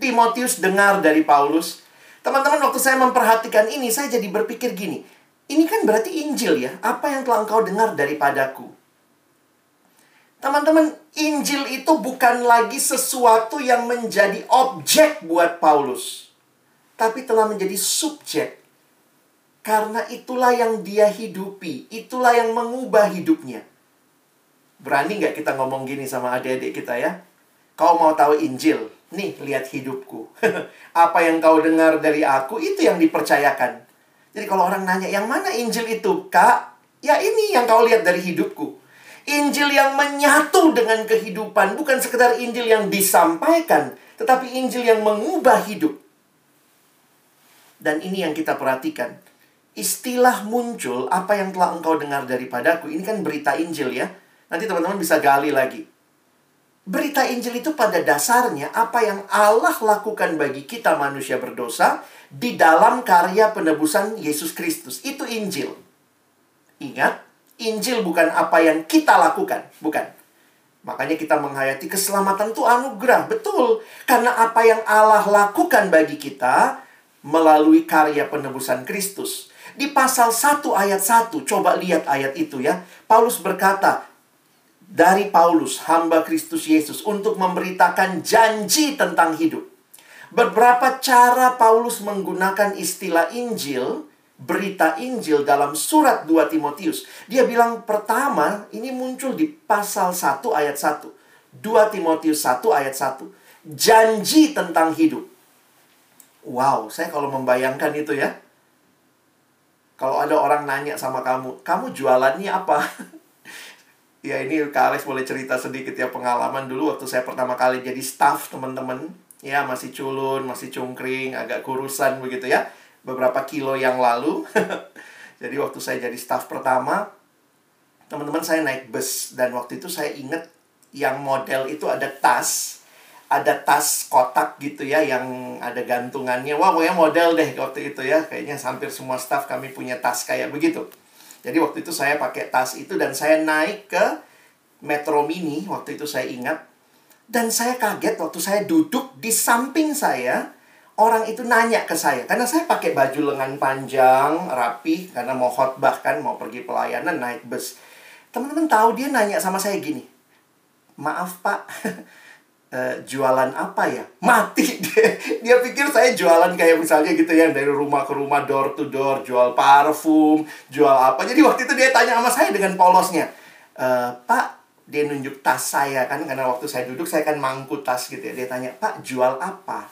Timotius dengar dari Paulus? Teman-teman, waktu saya memperhatikan ini, saya jadi berpikir gini. Ini kan berarti Injil ya. Apa yang telah engkau dengar daripadaku? Teman-teman, Injil itu bukan lagi sesuatu yang menjadi objek buat Paulus, tapi telah menjadi subjek. Karena itulah yang dia hidupi, itulah yang mengubah hidupnya. Berani nggak kita ngomong gini sama adik-adik kita ya? Kau mau tahu Injil? Nih, lihat hidupku. Apa yang kau dengar dari aku, itu yang dipercayakan. Jadi kalau orang nanya, yang mana Injil itu, Kak? Ya ini yang kau lihat dari hidupku. Injil yang menyatu dengan kehidupan, bukan sekedar Injil yang disampaikan, tetapi Injil yang mengubah hidup. Dan ini yang kita perhatikan. Istilah muncul, apa yang telah engkau dengar daripadaku, ini kan berita Injil ya. Nanti teman-teman bisa gali lagi. Berita Injil itu pada dasarnya apa yang Allah lakukan bagi kita manusia berdosa di dalam karya penebusan Yesus Kristus. Itu Injil. Ingat, Injil bukan apa yang kita lakukan, bukan. Makanya kita menghayati keselamatan itu anugerah, betul. Karena apa yang Allah lakukan bagi kita melalui karya penebusan Kristus. Di pasal 1 ayat 1, coba lihat ayat itu ya. Paulus berkata, dari Paulus, hamba Kristus Yesus, untuk memberitakan janji tentang hidup. Beberapa cara Paulus menggunakan istilah Injil, berita Injil dalam surat 2 Timotius. Dia bilang pertama, ini muncul di pasal 1 ayat 1. 2 Timotius 1 ayat 1. Janji tentang hidup. Wow, saya kalau membayangkan itu ya. Kalau ada orang nanya sama kamu, kamu jualannya apa? ya ini Kak Alex boleh cerita sedikit ya pengalaman dulu waktu saya pertama kali jadi staff teman-teman. Ya masih culun masih cungkring agak kurusan begitu ya. Beberapa kilo yang lalu. Jadi waktu saya jadi staff pertama teman-teman saya naik bus. Dan waktu itu saya ingat yang model itu ada tas ada tas kotak gitu ya yang ada gantungannya. Wah pokoknya model deh waktu itu ya. Kayaknya hampir semua staff kami punya tas kayak begitu jadi waktu itu saya pakai tas itu dan saya naik ke Metro Mini waktu itu saya ingat. Dan saya kaget waktu saya duduk di samping saya orang itu nanya ke saya. Karena saya pakai baju lengan panjang rapi karena mau khotbah kan mau pergi pelayanan naik bus. Teman-teman tahu dia nanya sama saya gini maaf pak uh, jualan apa ya? Mati dia. Dia pikir saya jualan kayak misalnya gitu ya dari rumah ke rumah door to door, jual parfum, jual apa. Jadi waktu itu dia tanya sama saya dengan polosnya, e, Pak, dia nunjuk tas saya kan karena waktu saya duduk saya kan mangkut tas gitu ya. Dia tanya, Pak, jual apa?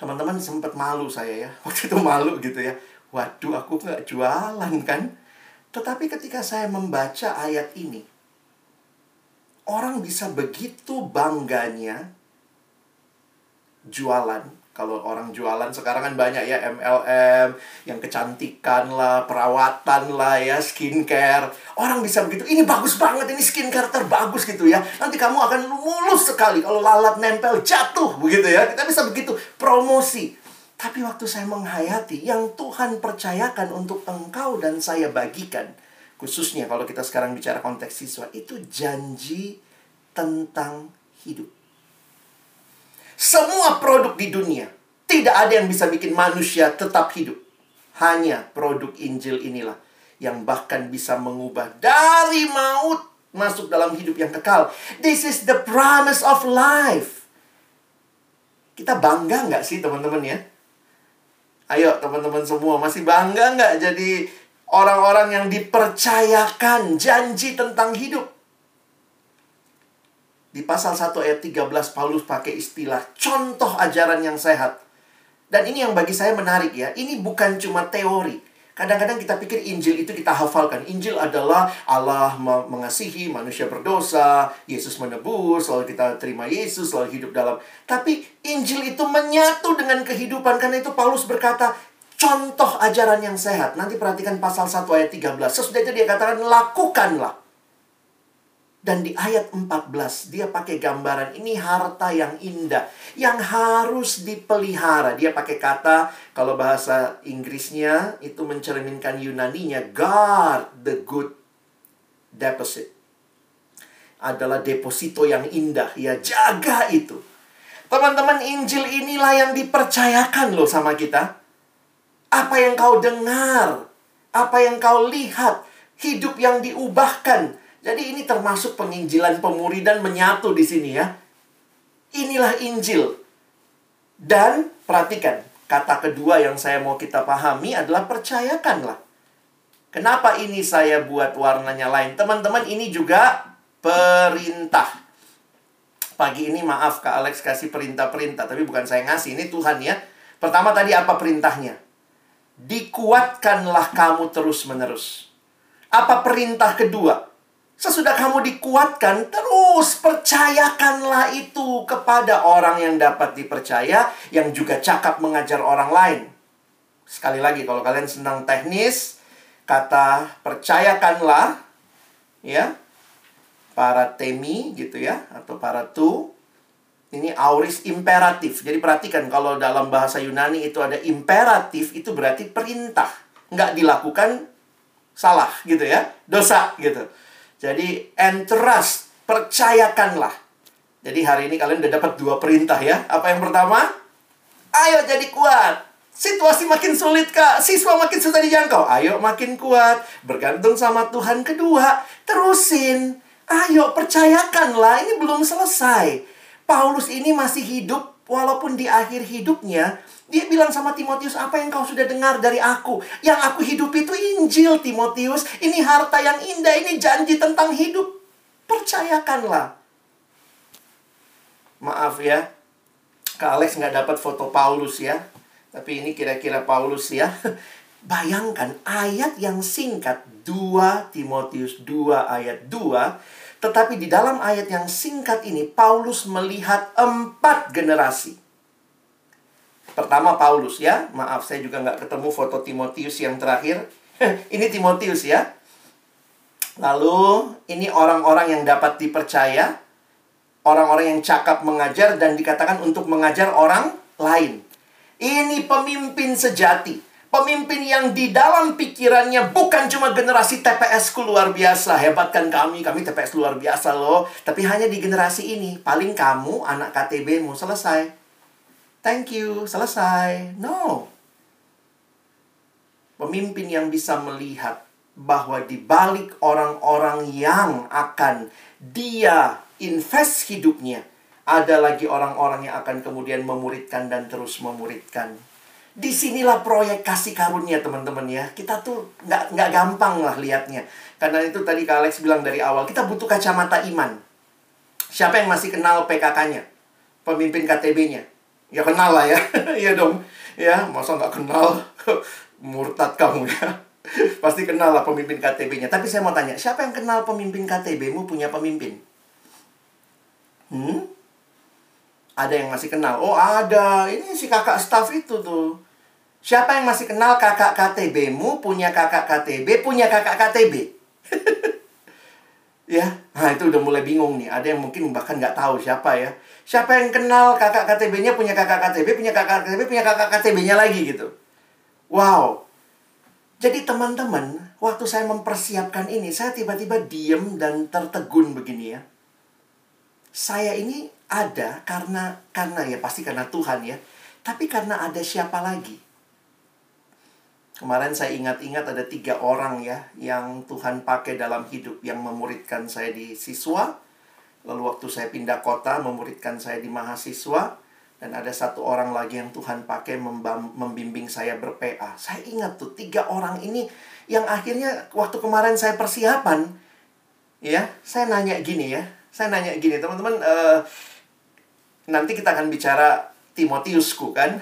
Teman-teman sempat malu saya ya. Waktu itu malu gitu ya. Waduh, aku nggak jualan kan. Tetapi ketika saya membaca ayat ini, orang bisa begitu bangganya jualan. Kalau orang jualan sekarang kan banyak ya MLM, yang kecantikan lah, perawatan lah ya, skincare. Orang bisa begitu, ini bagus banget, ini skincare terbagus gitu ya. Nanti kamu akan mulus sekali kalau lalat nempel jatuh begitu ya. Kita bisa begitu promosi. Tapi waktu saya menghayati yang Tuhan percayakan untuk engkau dan saya bagikan, khususnya kalau kita sekarang bicara konteks siswa itu janji tentang hidup. Semua produk di dunia tidak ada yang bisa bikin manusia tetap hidup. Hanya produk Injil inilah yang bahkan bisa mengubah dari maut masuk dalam hidup yang kekal. This is the promise of life. Kita bangga nggak sih teman-teman ya? Ayo teman-teman semua masih bangga nggak jadi orang-orang yang dipercayakan janji tentang hidup. Di pasal 1 ayat 13 Paulus pakai istilah contoh ajaran yang sehat. Dan ini yang bagi saya menarik ya. Ini bukan cuma teori. Kadang-kadang kita pikir Injil itu kita hafalkan. Injil adalah Allah mengasihi manusia berdosa, Yesus menebus, lalu kita terima Yesus, lalu hidup dalam. Tapi Injil itu menyatu dengan kehidupan. Karena itu Paulus berkata, contoh ajaran yang sehat. Nanti perhatikan pasal 1 ayat 13. Sesudah itu dia katakan, lakukanlah. Dan di ayat 14 dia pakai gambaran ini harta yang indah yang harus dipelihara. Dia pakai kata kalau bahasa Inggrisnya itu mencerminkan Yunaninya guard the good deposit. Adalah deposito yang indah ya jaga itu. Teman-teman Injil inilah yang dipercayakan loh sama kita. Apa yang kau dengar, apa yang kau lihat, hidup yang diubahkan. Jadi ini termasuk penginjilan pemuridan menyatu di sini ya. Inilah Injil. Dan perhatikan, kata kedua yang saya mau kita pahami adalah percayakanlah. Kenapa ini saya buat warnanya lain? Teman-teman, ini juga perintah. Pagi ini maaf Kak Alex kasih perintah-perintah, tapi bukan saya ngasih, ini Tuhan ya. Pertama tadi apa perintahnya? Dikuatkanlah kamu terus-menerus. Apa perintah kedua? Sesudah kamu dikuatkan, terus percayakanlah itu kepada orang yang dapat dipercaya, yang juga cakap mengajar orang lain. Sekali lagi, kalau kalian senang teknis, kata percayakanlah, ya, para temi gitu ya, atau para tu, ini auris imperatif. Jadi perhatikan kalau dalam bahasa Yunani itu ada imperatif, itu berarti perintah. Nggak dilakukan salah gitu ya, dosa gitu. Jadi entrust, percayakanlah. Jadi hari ini kalian udah dapat dua perintah ya. Apa yang pertama? Ayo jadi kuat. Situasi makin sulit kak, siswa makin susah dijangkau. Ayo makin kuat, bergantung sama Tuhan. Kedua, terusin. Ayo percayakanlah, ini belum selesai. Paulus ini masih hidup walaupun di akhir hidupnya dia bilang sama Timotius, apa yang kau sudah dengar dari aku? Yang aku hidup itu Injil, Timotius. Ini harta yang indah, ini janji tentang hidup. Percayakanlah. Maaf ya, Kak Alex nggak dapat foto Paulus ya. Tapi ini kira-kira Paulus ya. Bayangkan ayat yang singkat 2 Timotius 2 ayat 2 tetapi di dalam ayat yang singkat ini Paulus melihat empat generasi Pertama Paulus ya. Maaf saya juga nggak ketemu foto Timotius yang terakhir. ini Timotius ya. Lalu ini orang-orang yang dapat dipercaya. Orang-orang yang cakap mengajar dan dikatakan untuk mengajar orang lain. Ini pemimpin sejati. Pemimpin yang di dalam pikirannya bukan cuma generasi TPS ku luar biasa. Hebatkan kami, kami TPS luar biasa loh. Tapi hanya di generasi ini. Paling kamu, anak KTB-mu, selesai Thank you, selesai. No. Pemimpin yang bisa melihat bahwa di balik orang-orang yang akan dia invest hidupnya, ada lagi orang-orang yang akan kemudian memuridkan dan terus memuridkan. Di sinilah proyek kasih karunia teman-teman ya. Kita tuh nggak nggak gampang lah liatnya. Karena itu tadi Kak Alex bilang dari awal, kita butuh kacamata iman. Siapa yang masih kenal PKK-nya? Pemimpin KTB-nya? Ya kenal lah ya. Iya dong. Ya, masa nggak kenal? Murtad kamu ya. Pasti kenal lah pemimpin KTB-nya. Tapi saya mau tanya, siapa yang kenal pemimpin KTB-mu punya pemimpin? Hmm? Ada yang masih kenal? Oh ada, ini si kakak staff itu tuh. Siapa yang masih kenal kakak KTB-mu punya kakak KTB, punya kakak KTB? ya, nah itu udah mulai bingung nih. Ada yang mungkin bahkan nggak tahu siapa ya. Siapa yang kenal kakak KTB-nya punya kakak KTB, punya kakak KTB, punya kakak KTB-nya lagi gitu. Wow. Jadi teman-teman, waktu saya mempersiapkan ini, saya tiba-tiba diem dan tertegun begini ya. Saya ini ada karena karena ya pasti karena Tuhan ya. Tapi karena ada siapa lagi? Kemarin saya ingat-ingat ada tiga orang ya yang Tuhan pakai dalam hidup yang memuridkan saya di siswa, Lalu waktu saya pindah kota memuridkan saya di mahasiswa dan ada satu orang lagi yang Tuhan pakai membimbing saya ber-PA. Saya ingat tuh tiga orang ini yang akhirnya waktu kemarin saya persiapan ya, saya nanya gini ya. Saya nanya gini, teman-teman uh, nanti kita akan bicara Timotiusku kan.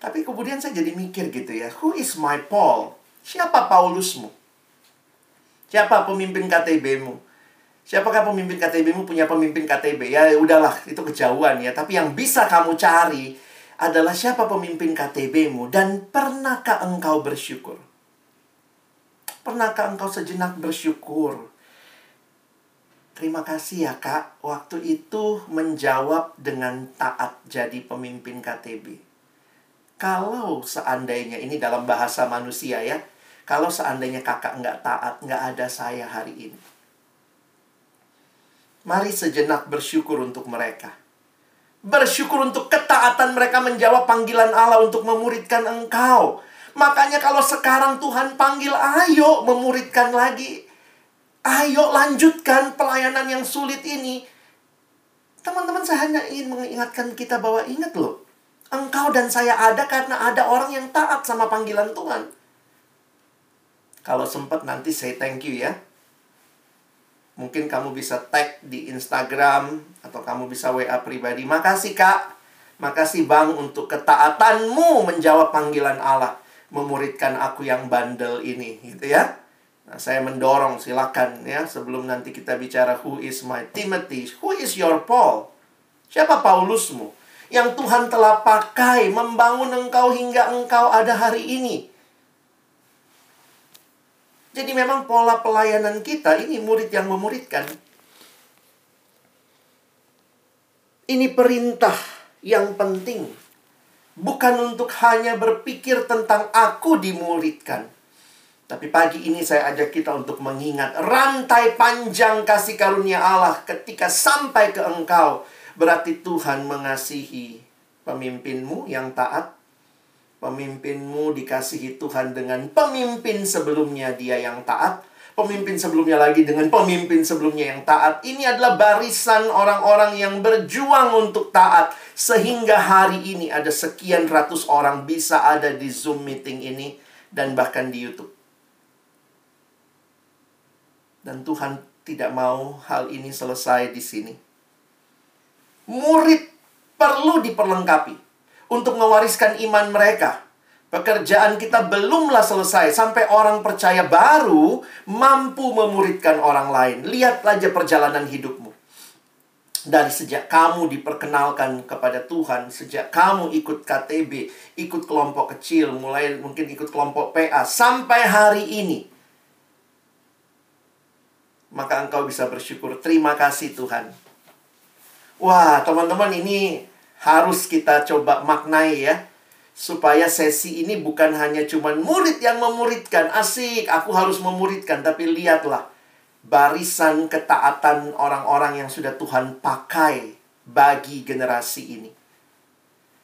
Tapi kemudian saya jadi mikir gitu ya, who is my Paul? Siapa Paulusmu? Siapa pemimpin KTB-mu? Siapakah pemimpin KTB-mu punya pemimpin KTB? Ya udahlah, itu kejauhan ya. Tapi yang bisa kamu cari adalah siapa pemimpin KTB-mu dan pernahkah engkau bersyukur? Pernahkah engkau sejenak bersyukur? Terima kasih ya kak, waktu itu menjawab dengan taat jadi pemimpin KTB. Kalau seandainya, ini dalam bahasa manusia ya, kalau seandainya kakak nggak taat, nggak ada saya hari ini. Mari sejenak bersyukur untuk mereka. Bersyukur untuk ketaatan mereka menjawab panggilan Allah untuk memuridkan engkau. Makanya kalau sekarang Tuhan panggil, ayo memuridkan lagi. Ayo lanjutkan pelayanan yang sulit ini. Teman-teman saya hanya ingin mengingatkan kita bahwa ingat loh. Engkau dan saya ada karena ada orang yang taat sama panggilan Tuhan. Kalau sempat nanti saya thank you ya Mungkin kamu bisa tag di Instagram atau kamu bisa WA pribadi. Makasih Kak, makasih Bang untuk ketaatanmu menjawab panggilan Allah. Memuridkan aku yang bandel ini, gitu ya. Nah, saya mendorong silakan ya sebelum nanti kita bicara who is my Timothy, who is your Paul? Siapa Paulusmu? Yang Tuhan telah pakai membangun engkau hingga engkau ada hari ini. Jadi memang pola pelayanan kita ini murid yang memuridkan. Ini perintah yang penting. Bukan untuk hanya berpikir tentang aku dimuridkan tapi pagi ini saya ajak kita untuk mengingat rantai panjang kasih karunia Allah ketika sampai ke engkau. Berarti Tuhan mengasihi pemimpinmu yang taat. Pemimpinmu dikasihi Tuhan dengan pemimpin sebelumnya dia yang taat. Pemimpin sebelumnya lagi dengan pemimpin sebelumnya yang taat. Ini adalah barisan orang-orang yang berjuang untuk taat. Sehingga hari ini ada sekian ratus orang bisa ada di Zoom meeting ini. Dan bahkan di Youtube. Dan Tuhan tidak mau hal ini selesai di sini. Murid perlu diperlengkapi untuk mewariskan iman mereka. Pekerjaan kita belumlah selesai sampai orang percaya baru mampu memuridkan orang lain. Lihat aja perjalanan hidupmu. Dari sejak kamu diperkenalkan kepada Tuhan, sejak kamu ikut KTB, ikut kelompok kecil, mulai mungkin ikut kelompok PA, sampai hari ini maka engkau bisa bersyukur. Terima kasih Tuhan. Wah, teman-teman ini harus kita coba maknai ya. Supaya sesi ini bukan hanya cuman murid yang memuridkan. Asik, aku harus memuridkan. Tapi lihatlah barisan ketaatan orang-orang yang sudah Tuhan pakai bagi generasi ini.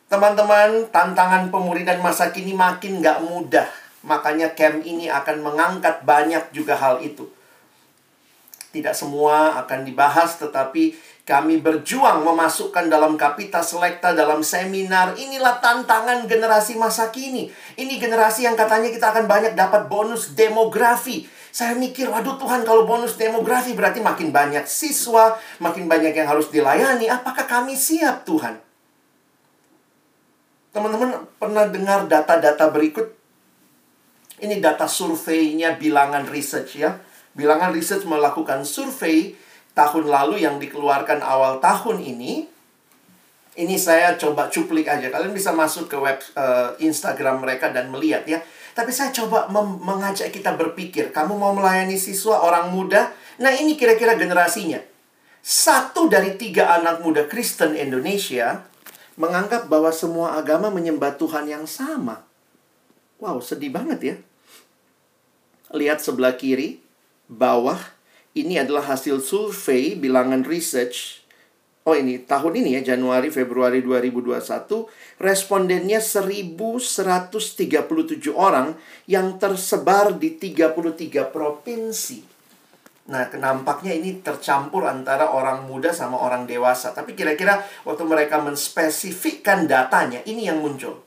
Teman-teman, tantangan pemuridan masa kini makin gak mudah. Makanya camp ini akan mengangkat banyak juga hal itu. Tidak semua akan dibahas, tetapi kami berjuang memasukkan dalam kapita selekta, dalam seminar. Inilah tantangan generasi masa kini. Ini generasi yang katanya kita akan banyak dapat bonus demografi. Saya mikir, waduh Tuhan kalau bonus demografi berarti makin banyak siswa, makin banyak yang harus dilayani. Apakah kami siap Tuhan? Teman-teman pernah dengar data-data berikut? Ini data surveinya bilangan research ya. Bilangan Research melakukan survei tahun lalu yang dikeluarkan awal tahun ini. Ini saya coba cuplik aja. Kalian bisa masuk ke web uh, Instagram mereka dan melihat ya. Tapi saya coba mengajak kita berpikir, kamu mau melayani siswa orang muda? Nah, ini kira-kira generasinya. Satu dari tiga anak muda Kristen Indonesia menganggap bahwa semua agama menyembah Tuhan yang sama. Wow, sedih banget ya. Lihat sebelah kiri, bawah ini adalah hasil survei bilangan research Oh ini tahun ini ya Januari Februari 2021 respondennya 1137 orang yang tersebar di 33 provinsi. Nah, nampaknya ini tercampur antara orang muda sama orang dewasa. Tapi kira-kira waktu mereka menspesifikkan datanya, ini yang muncul.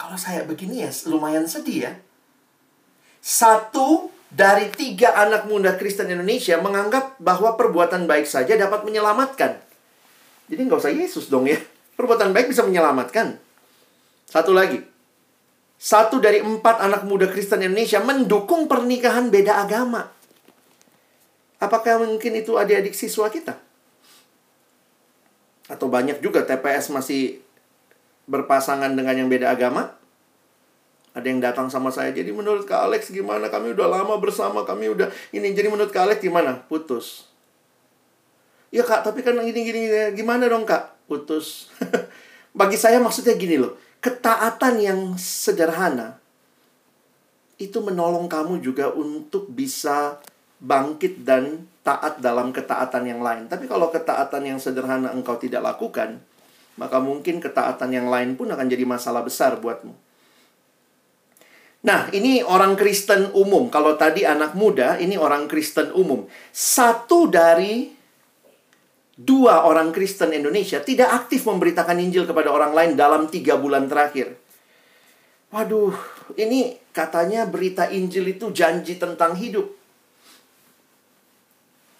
Kalau saya begini ya lumayan sedih ya. Satu dari tiga anak muda Kristen Indonesia menganggap bahwa perbuatan baik saja dapat menyelamatkan. Jadi nggak usah Yesus dong ya. Perbuatan baik bisa menyelamatkan. Satu lagi. Satu dari empat anak muda Kristen Indonesia mendukung pernikahan beda agama. Apakah mungkin itu adik-adik siswa kita? Atau banyak juga TPS masih berpasangan dengan yang beda agama? Ada yang datang sama saya, jadi menurut Kak Alex gimana? Kami udah lama bersama, kami udah ini. Jadi menurut Kak Alex gimana? Putus. Ya kak, tapi kan gini-gini, gimana dong kak? Putus. Bagi saya maksudnya gini loh, ketaatan yang sederhana itu menolong kamu juga untuk bisa bangkit dan taat dalam ketaatan yang lain. Tapi kalau ketaatan yang sederhana engkau tidak lakukan, maka mungkin ketaatan yang lain pun akan jadi masalah besar buatmu. Nah, ini orang Kristen umum. Kalau tadi anak muda, ini orang Kristen umum. Satu dari dua orang Kristen Indonesia tidak aktif memberitakan Injil kepada orang lain dalam tiga bulan terakhir. Waduh, ini katanya berita Injil itu janji tentang hidup.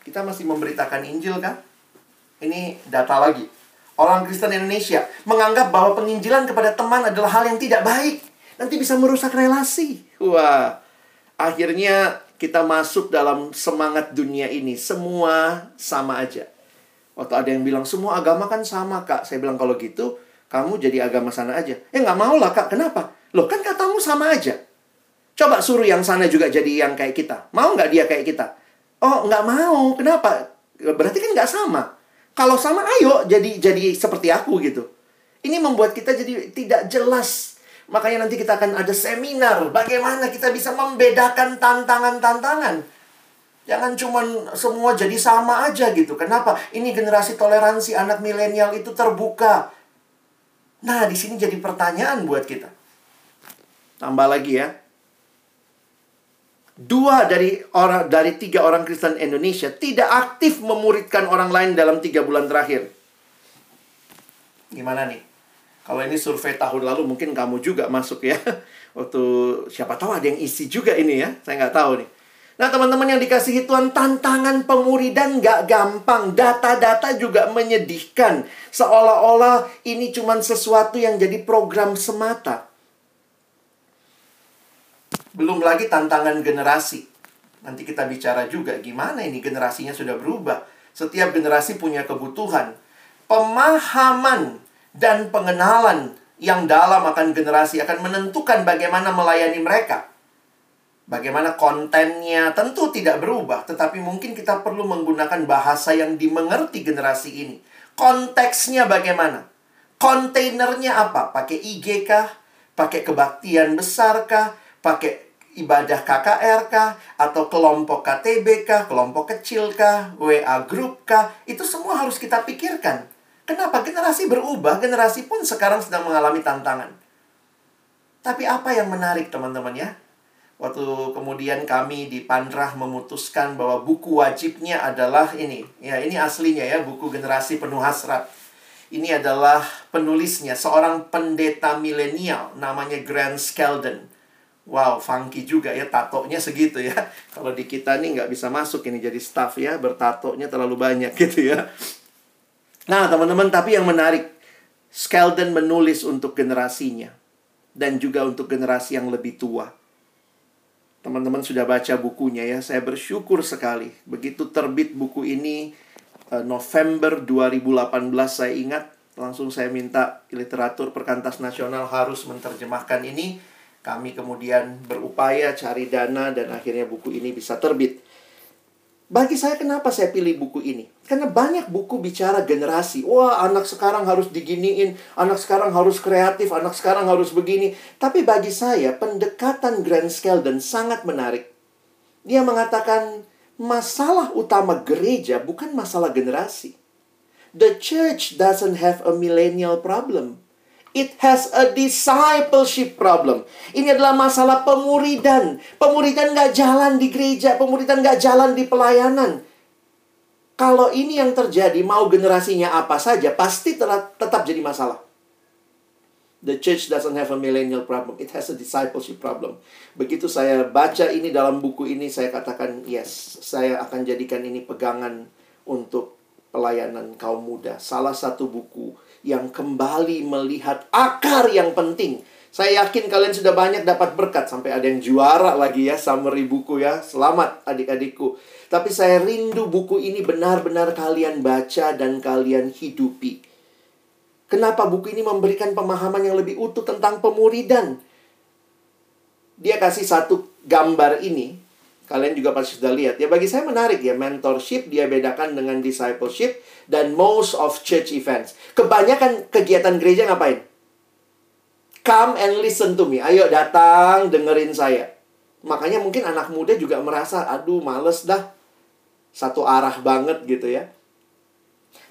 kita masih memberitakan Injil kan? Ini data lagi. Orang Kristen Indonesia menganggap bahwa penginjilan kepada teman adalah hal yang tidak baik. Nanti bisa merusak relasi. Wah, akhirnya kita masuk dalam semangat dunia ini. Semua sama aja. Waktu ada yang bilang, semua agama kan sama, Kak. Saya bilang, kalau gitu, kamu jadi agama sana aja. Eh, nggak mau lah, Kak. Kenapa? Loh, kan katamu sama aja. Coba suruh yang sana juga jadi yang kayak kita. Mau nggak dia kayak kita? Oh, nggak mau. Kenapa? Berarti kan nggak sama. Kalau sama, ayo jadi jadi seperti aku gitu. Ini membuat kita jadi tidak jelas. Makanya nanti kita akan ada seminar bagaimana kita bisa membedakan tantangan-tantangan. Jangan cuma semua jadi sama aja gitu. Kenapa? Ini generasi toleransi anak milenial itu terbuka. Nah, di sini jadi pertanyaan buat kita. Tambah lagi ya. Dua dari orang dari tiga orang Kristen Indonesia tidak aktif memuridkan orang lain dalam tiga bulan terakhir. Gimana nih? Kalau ini survei tahun lalu mungkin kamu juga masuk ya. Waktu siapa tahu ada yang isi juga ini ya. Saya nggak tahu nih. Nah teman-teman yang dikasihi Tuhan tantangan pemuridan nggak gampang. Data-data juga menyedihkan. Seolah-olah ini cuma sesuatu yang jadi program semata. Belum lagi tantangan generasi. Nanti kita bicara juga gimana ini generasinya sudah berubah. Setiap generasi punya kebutuhan. Pemahaman dan pengenalan yang dalam akan generasi akan menentukan bagaimana melayani mereka. Bagaimana kontennya tentu tidak berubah, tetapi mungkin kita perlu menggunakan bahasa yang dimengerti generasi ini. Konteksnya bagaimana? Kontainernya apa? Pakai IG kah? Pakai kebaktian besar kah? pakai ibadah KKR kah? Atau kelompok KTB kah? Kelompok kecil kah? WA group kah? Itu semua harus kita pikirkan. Kenapa? Generasi berubah, generasi pun sekarang sedang mengalami tantangan. Tapi apa yang menarik teman-teman ya? Waktu kemudian kami di Pandrah memutuskan bahwa buku wajibnya adalah ini. Ya, ini aslinya ya, buku generasi penuh hasrat. Ini adalah penulisnya, seorang pendeta milenial namanya Grant Skeldon. Wow, funky juga ya, tatonya segitu ya. Kalau di kita nih nggak bisa masuk ini jadi staff ya, bertatonya terlalu banyak gitu ya. Nah, teman-teman, tapi yang menarik, Skeldon menulis untuk generasinya. Dan juga untuk generasi yang lebih tua. Teman-teman sudah baca bukunya ya, saya bersyukur sekali. Begitu terbit buku ini, eh, November 2018 saya ingat, langsung saya minta literatur perkantas nasional harus menerjemahkan ini kami kemudian berupaya cari dana dan akhirnya buku ini bisa terbit. Bagi saya kenapa saya pilih buku ini? Karena banyak buku bicara generasi. Wah, anak sekarang harus diginiin, anak sekarang harus kreatif, anak sekarang harus begini. Tapi bagi saya, pendekatan Grand Skeldon sangat menarik. Dia mengatakan, masalah utama gereja bukan masalah generasi. The church doesn't have a millennial problem. It has a discipleship problem. Ini adalah masalah pemuridan. Pemuridan nggak jalan di gereja, pemuridan nggak jalan di pelayanan. Kalau ini yang terjadi, mau generasinya apa saja, pasti tetap jadi masalah. The church doesn't have a millennial problem. It has a discipleship problem. Begitu saya baca ini dalam buku ini, saya katakan, yes, saya akan jadikan ini pegangan untuk pelayanan kaum muda. Salah satu buku yang kembali melihat akar yang penting. Saya yakin kalian sudah banyak dapat berkat sampai ada yang juara lagi ya summary buku ya. Selamat adik-adikku. Tapi saya rindu buku ini benar-benar kalian baca dan kalian hidupi. Kenapa buku ini memberikan pemahaman yang lebih utuh tentang pemuridan? Dia kasih satu gambar ini Kalian juga pasti sudah lihat. Ya bagi saya menarik ya, mentorship dia bedakan dengan discipleship dan most of church events. Kebanyakan kegiatan gereja ngapain? Come and listen to me. Ayo datang dengerin saya. Makanya mungkin anak muda juga merasa, aduh males dah. Satu arah banget gitu ya.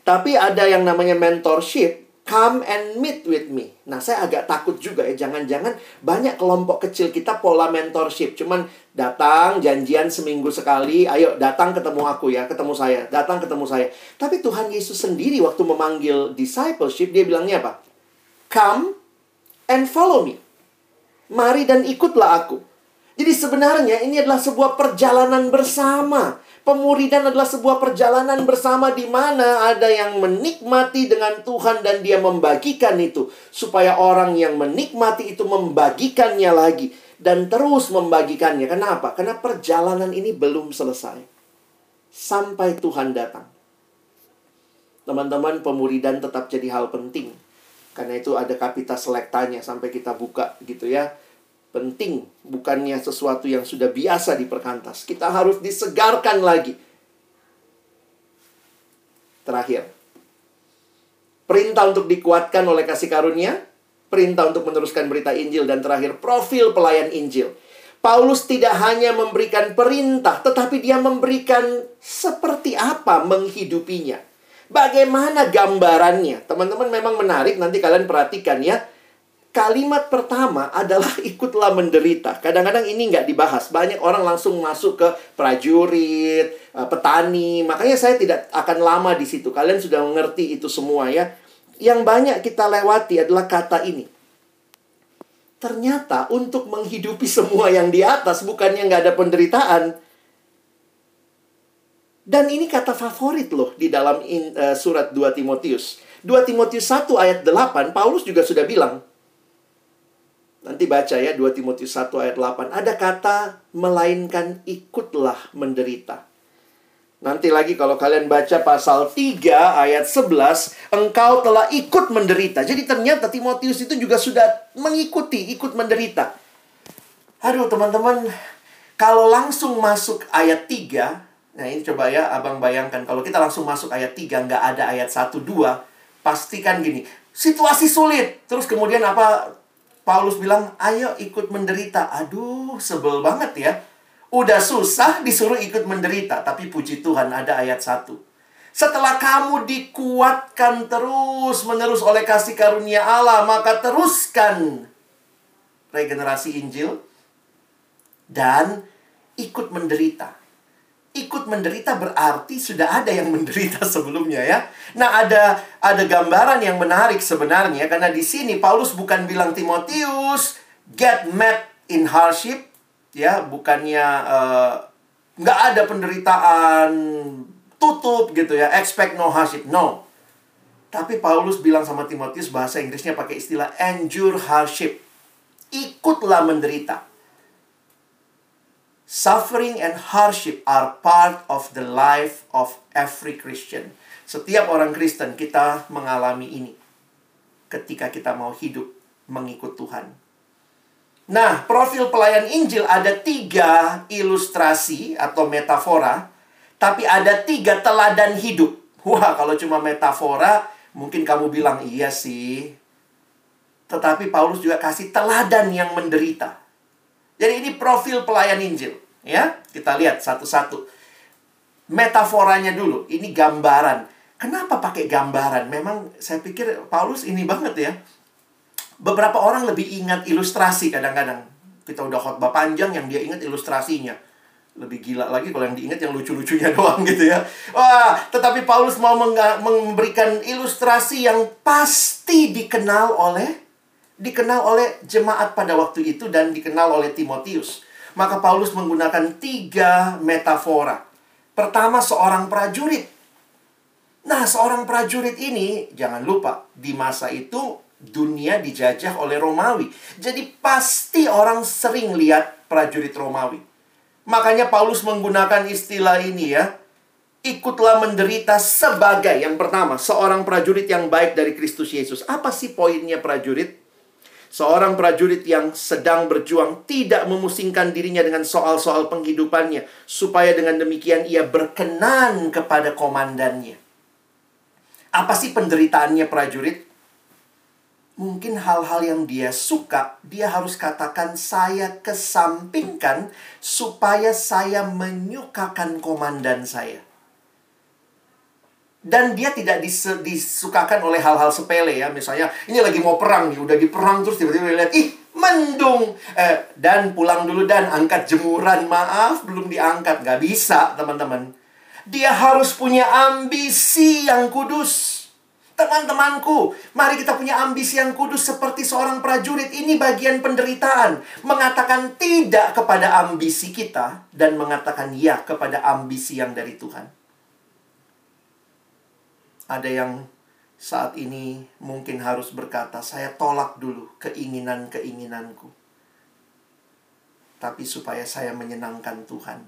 Tapi ada yang namanya mentorship Come and meet with me. Nah, saya agak takut juga ya. Jangan-jangan banyak kelompok kecil kita pola mentorship. Cuman datang, janjian seminggu sekali. Ayo, datang ketemu aku ya. Ketemu saya. Datang ketemu saya. Tapi Tuhan Yesus sendiri waktu memanggil discipleship, dia bilangnya apa? Come and follow me. Mari dan ikutlah aku. Jadi sebenarnya ini adalah sebuah perjalanan bersama. Pemuridan adalah sebuah perjalanan bersama di mana ada yang menikmati dengan Tuhan dan dia membagikan itu. Supaya orang yang menikmati itu membagikannya lagi. Dan terus membagikannya. Kenapa? Karena perjalanan ini belum selesai. Sampai Tuhan datang. Teman-teman, pemuridan tetap jadi hal penting. Karena itu ada kapita selektanya sampai kita buka gitu ya penting, bukannya sesuatu yang sudah biasa di perkantas. Kita harus disegarkan lagi. Terakhir, perintah untuk dikuatkan oleh kasih karunia, perintah untuk meneruskan berita Injil, dan terakhir, profil pelayan Injil. Paulus tidak hanya memberikan perintah, tetapi dia memberikan seperti apa menghidupinya. Bagaimana gambarannya? Teman-teman memang menarik, nanti kalian perhatikan ya kalimat pertama adalah ikutlah menderita. Kadang-kadang ini nggak dibahas. Banyak orang langsung masuk ke prajurit, eh, petani. Makanya saya tidak akan lama di situ. Kalian sudah mengerti itu semua ya. Yang banyak kita lewati adalah kata ini. Ternyata untuk menghidupi semua yang di atas bukannya nggak ada penderitaan. Dan ini kata favorit loh di dalam uh, surat 2 Timotius. 2 Timotius 1 ayat 8, Paulus juga sudah bilang, Nanti baca ya 2 Timotius 1 ayat 8. Ada kata melainkan ikutlah menderita. Nanti lagi kalau kalian baca pasal 3 ayat 11, engkau telah ikut menderita. Jadi ternyata Timotius itu juga sudah mengikuti, ikut menderita. Aduh teman-teman, kalau langsung masuk ayat 3, nah ini coba ya abang bayangkan. Kalau kita langsung masuk ayat 3, nggak ada ayat 1, 2, pastikan gini. Situasi sulit. Terus kemudian apa Paulus bilang, ayo ikut menderita. Aduh, sebel banget ya. Udah susah disuruh ikut menderita. Tapi puji Tuhan ada ayat satu. Setelah kamu dikuatkan terus menerus oleh kasih karunia Allah, maka teruskan regenerasi Injil dan ikut menderita ikut menderita berarti sudah ada yang menderita sebelumnya ya. Nah, ada ada gambaran yang menarik sebenarnya karena di sini Paulus bukan bilang Timotius get mad in hardship ya, bukannya uh, nggak ada penderitaan tutup gitu ya, expect no hardship. No. Tapi Paulus bilang sama Timotius bahasa Inggrisnya pakai istilah endure hardship. Ikutlah menderita. Suffering and hardship are part of the life of every Christian. Setiap orang Kristen kita mengalami ini ketika kita mau hidup mengikut Tuhan. Nah, profil pelayan Injil ada tiga ilustrasi atau metafora, tapi ada tiga teladan hidup. Wah, kalau cuma metafora, mungkin kamu bilang iya sih. Tetapi Paulus juga kasih teladan yang menderita. Jadi ini profil pelayan Injil. Ya, kita lihat satu-satu. Metaforanya dulu, ini gambaran. Kenapa pakai gambaran? Memang saya pikir Paulus ini banget ya. Beberapa orang lebih ingat ilustrasi kadang-kadang. Kita udah khotbah panjang yang dia ingat ilustrasinya. Lebih gila lagi kalau yang diingat yang lucu-lucunya doang gitu ya. Wah, tetapi Paulus mau memberikan ilustrasi yang pasti dikenal oleh dikenal oleh jemaat pada waktu itu dan dikenal oleh Timotius. Maka Paulus menggunakan tiga metafora. Pertama, seorang prajurit. Nah, seorang prajurit ini, jangan lupa, di masa itu dunia dijajah oleh Romawi. Jadi pasti orang sering lihat prajurit Romawi. Makanya Paulus menggunakan istilah ini ya. Ikutlah menderita sebagai yang pertama, seorang prajurit yang baik dari Kristus Yesus. Apa sih poinnya prajurit? Seorang prajurit yang sedang berjuang tidak memusingkan dirinya dengan soal-soal penghidupannya, supaya dengan demikian ia berkenan kepada komandannya. Apa sih penderitaannya prajurit? Mungkin hal-hal yang dia suka, dia harus katakan, "Saya kesampingkan supaya saya menyukakan komandan saya." Dan dia tidak dis disukakan oleh hal-hal sepele ya misalnya ini lagi mau perang nih udah diperang terus tiba-tiba lihat ih mendung eh, dan pulang dulu dan angkat jemuran maaf belum diangkat nggak bisa teman-teman dia harus punya ambisi yang kudus Teman-temanku, mari kita punya ambisi yang kudus seperti seorang prajurit. Ini bagian penderitaan. Mengatakan tidak kepada ambisi kita dan mengatakan ya kepada ambisi yang dari Tuhan. Ada yang saat ini mungkin harus berkata, saya tolak dulu keinginan-keinginanku. Tapi supaya saya menyenangkan Tuhan.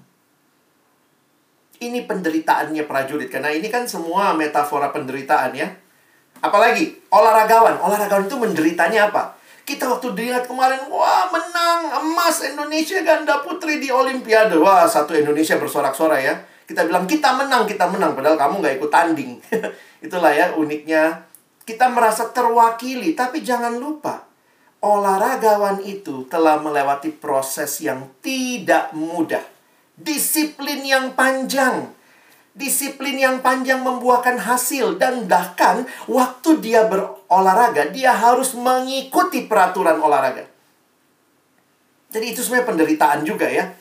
Ini penderitaannya prajurit. Karena ini kan semua metafora penderitaan ya Apalagi olahragawan. Olahragawan itu menderitanya apa? Kita waktu dilihat kemarin, wah menang emas Indonesia ganda putri di Olimpiade. Wah satu Indonesia bersorak-sorai ya. Kita bilang kita menang, kita menang. Padahal kamu nggak ikut tanding. Itulah ya uniknya. Kita merasa terwakili, tapi jangan lupa. Olahragawan itu telah melewati proses yang tidak mudah. Disiplin yang panjang Disiplin yang panjang membuahkan hasil dan bahkan waktu dia berolahraga dia harus mengikuti peraturan olahraga. Jadi itu sebenarnya penderitaan juga ya.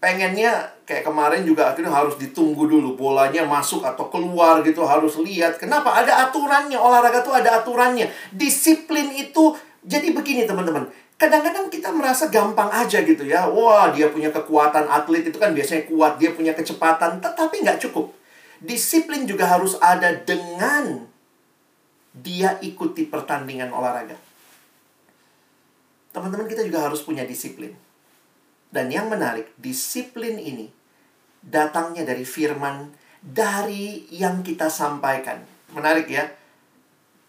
Pengennya kayak kemarin juga akhirnya harus ditunggu dulu bolanya masuk atau keluar gitu harus lihat. Kenapa? Ada aturannya. Olahraga tuh ada aturannya. Disiplin itu jadi begini teman-teman kadang-kadang kita merasa gampang aja gitu ya. Wah, dia punya kekuatan atlet itu kan biasanya kuat, dia punya kecepatan, tetapi nggak cukup. Disiplin juga harus ada dengan dia ikuti pertandingan olahraga. Teman-teman kita juga harus punya disiplin. Dan yang menarik, disiplin ini datangnya dari firman dari yang kita sampaikan. Menarik ya.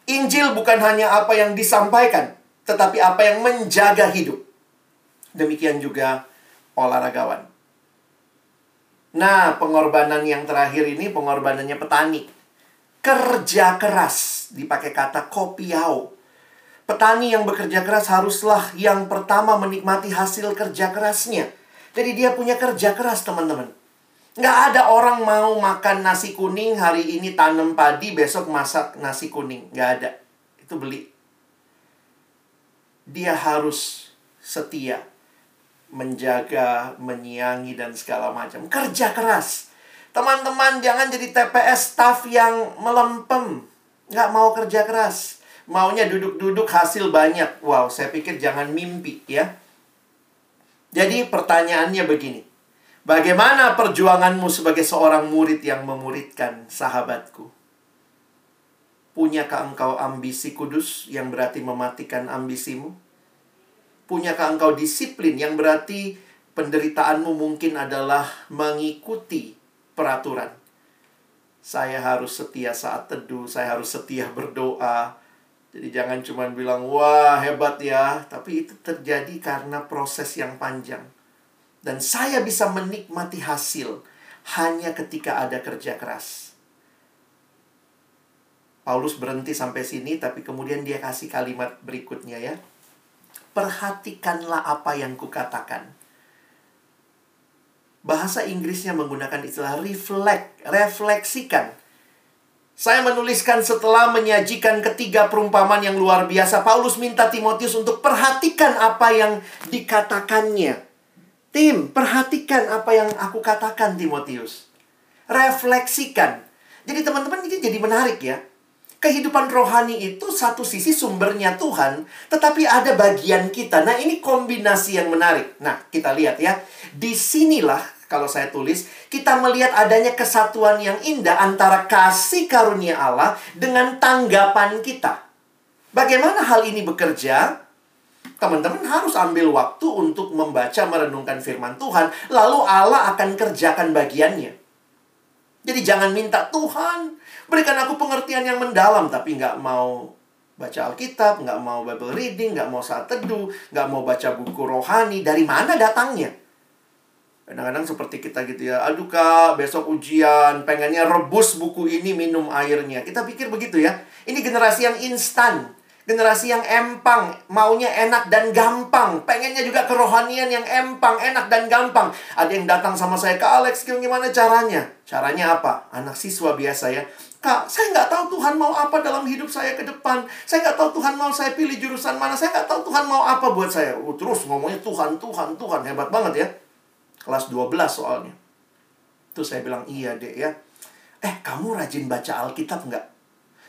Injil bukan hanya apa yang disampaikan, tetapi apa yang menjaga hidup. Demikian juga olahragawan. Nah, pengorbanan yang terakhir ini pengorbanannya petani. Kerja keras, dipakai kata kopiau. Petani yang bekerja keras haruslah yang pertama menikmati hasil kerja kerasnya. Jadi dia punya kerja keras, teman-teman. Nggak ada orang mau makan nasi kuning hari ini tanam padi, besok masak nasi kuning. Nggak ada. Itu beli dia harus setia menjaga, menyiangi dan segala macam. Kerja keras. Teman-teman jangan jadi TPS staff yang melempem. Nggak mau kerja keras. Maunya duduk-duduk hasil banyak. Wow, saya pikir jangan mimpi ya. Jadi pertanyaannya begini. Bagaimana perjuanganmu sebagai seorang murid yang memuridkan sahabatku? Punyakah engkau ambisi kudus yang berarti mematikan ambisimu? Punyakah engkau disiplin yang berarti penderitaanmu mungkin adalah mengikuti peraturan? Saya harus setia saat teduh, saya harus setia berdoa. Jadi jangan cuma bilang, wah hebat ya. Tapi itu terjadi karena proses yang panjang. Dan saya bisa menikmati hasil hanya ketika ada kerja keras. Paulus berhenti sampai sini, tapi kemudian dia kasih kalimat berikutnya ya. Perhatikanlah apa yang kukatakan. Bahasa Inggrisnya menggunakan istilah reflect, refleksikan. Saya menuliskan setelah menyajikan ketiga perumpamaan yang luar biasa. Paulus minta Timotius untuk perhatikan apa yang dikatakannya. Tim, perhatikan apa yang aku katakan Timotius. Refleksikan. Jadi teman-teman ini jadi menarik ya kehidupan rohani itu satu sisi sumbernya Tuhan, tetapi ada bagian kita. Nah, ini kombinasi yang menarik. Nah, kita lihat ya. Di sinilah, kalau saya tulis, kita melihat adanya kesatuan yang indah antara kasih karunia Allah dengan tanggapan kita. Bagaimana hal ini bekerja? Teman-teman harus ambil waktu untuk membaca, merenungkan firman Tuhan. Lalu Allah akan kerjakan bagiannya. Jadi jangan minta Tuhan, Berikan aku pengertian yang mendalam, tapi nggak mau baca Alkitab, nggak mau Bible reading, nggak mau saat teduh, nggak mau baca buku rohani. Dari mana datangnya? Kadang-kadang seperti kita gitu ya, aduh kak, besok ujian, pengennya rebus buku ini, minum airnya. Kita pikir begitu ya. Ini generasi yang instan. Generasi yang empang, maunya enak dan gampang. Pengennya juga kerohanian yang empang, enak dan gampang. Ada yang datang sama saya, Kak Alex, gimana caranya? Caranya apa? Anak siswa biasa ya. Kak, saya nggak tahu Tuhan mau apa dalam hidup saya ke depan. Saya nggak tahu Tuhan mau saya pilih jurusan mana. Saya nggak tahu Tuhan mau apa buat saya. Uh, terus ngomongnya Tuhan, Tuhan, Tuhan. Hebat banget ya. Kelas 12 soalnya. Terus saya bilang, iya dek ya. Eh, kamu rajin baca Alkitab nggak?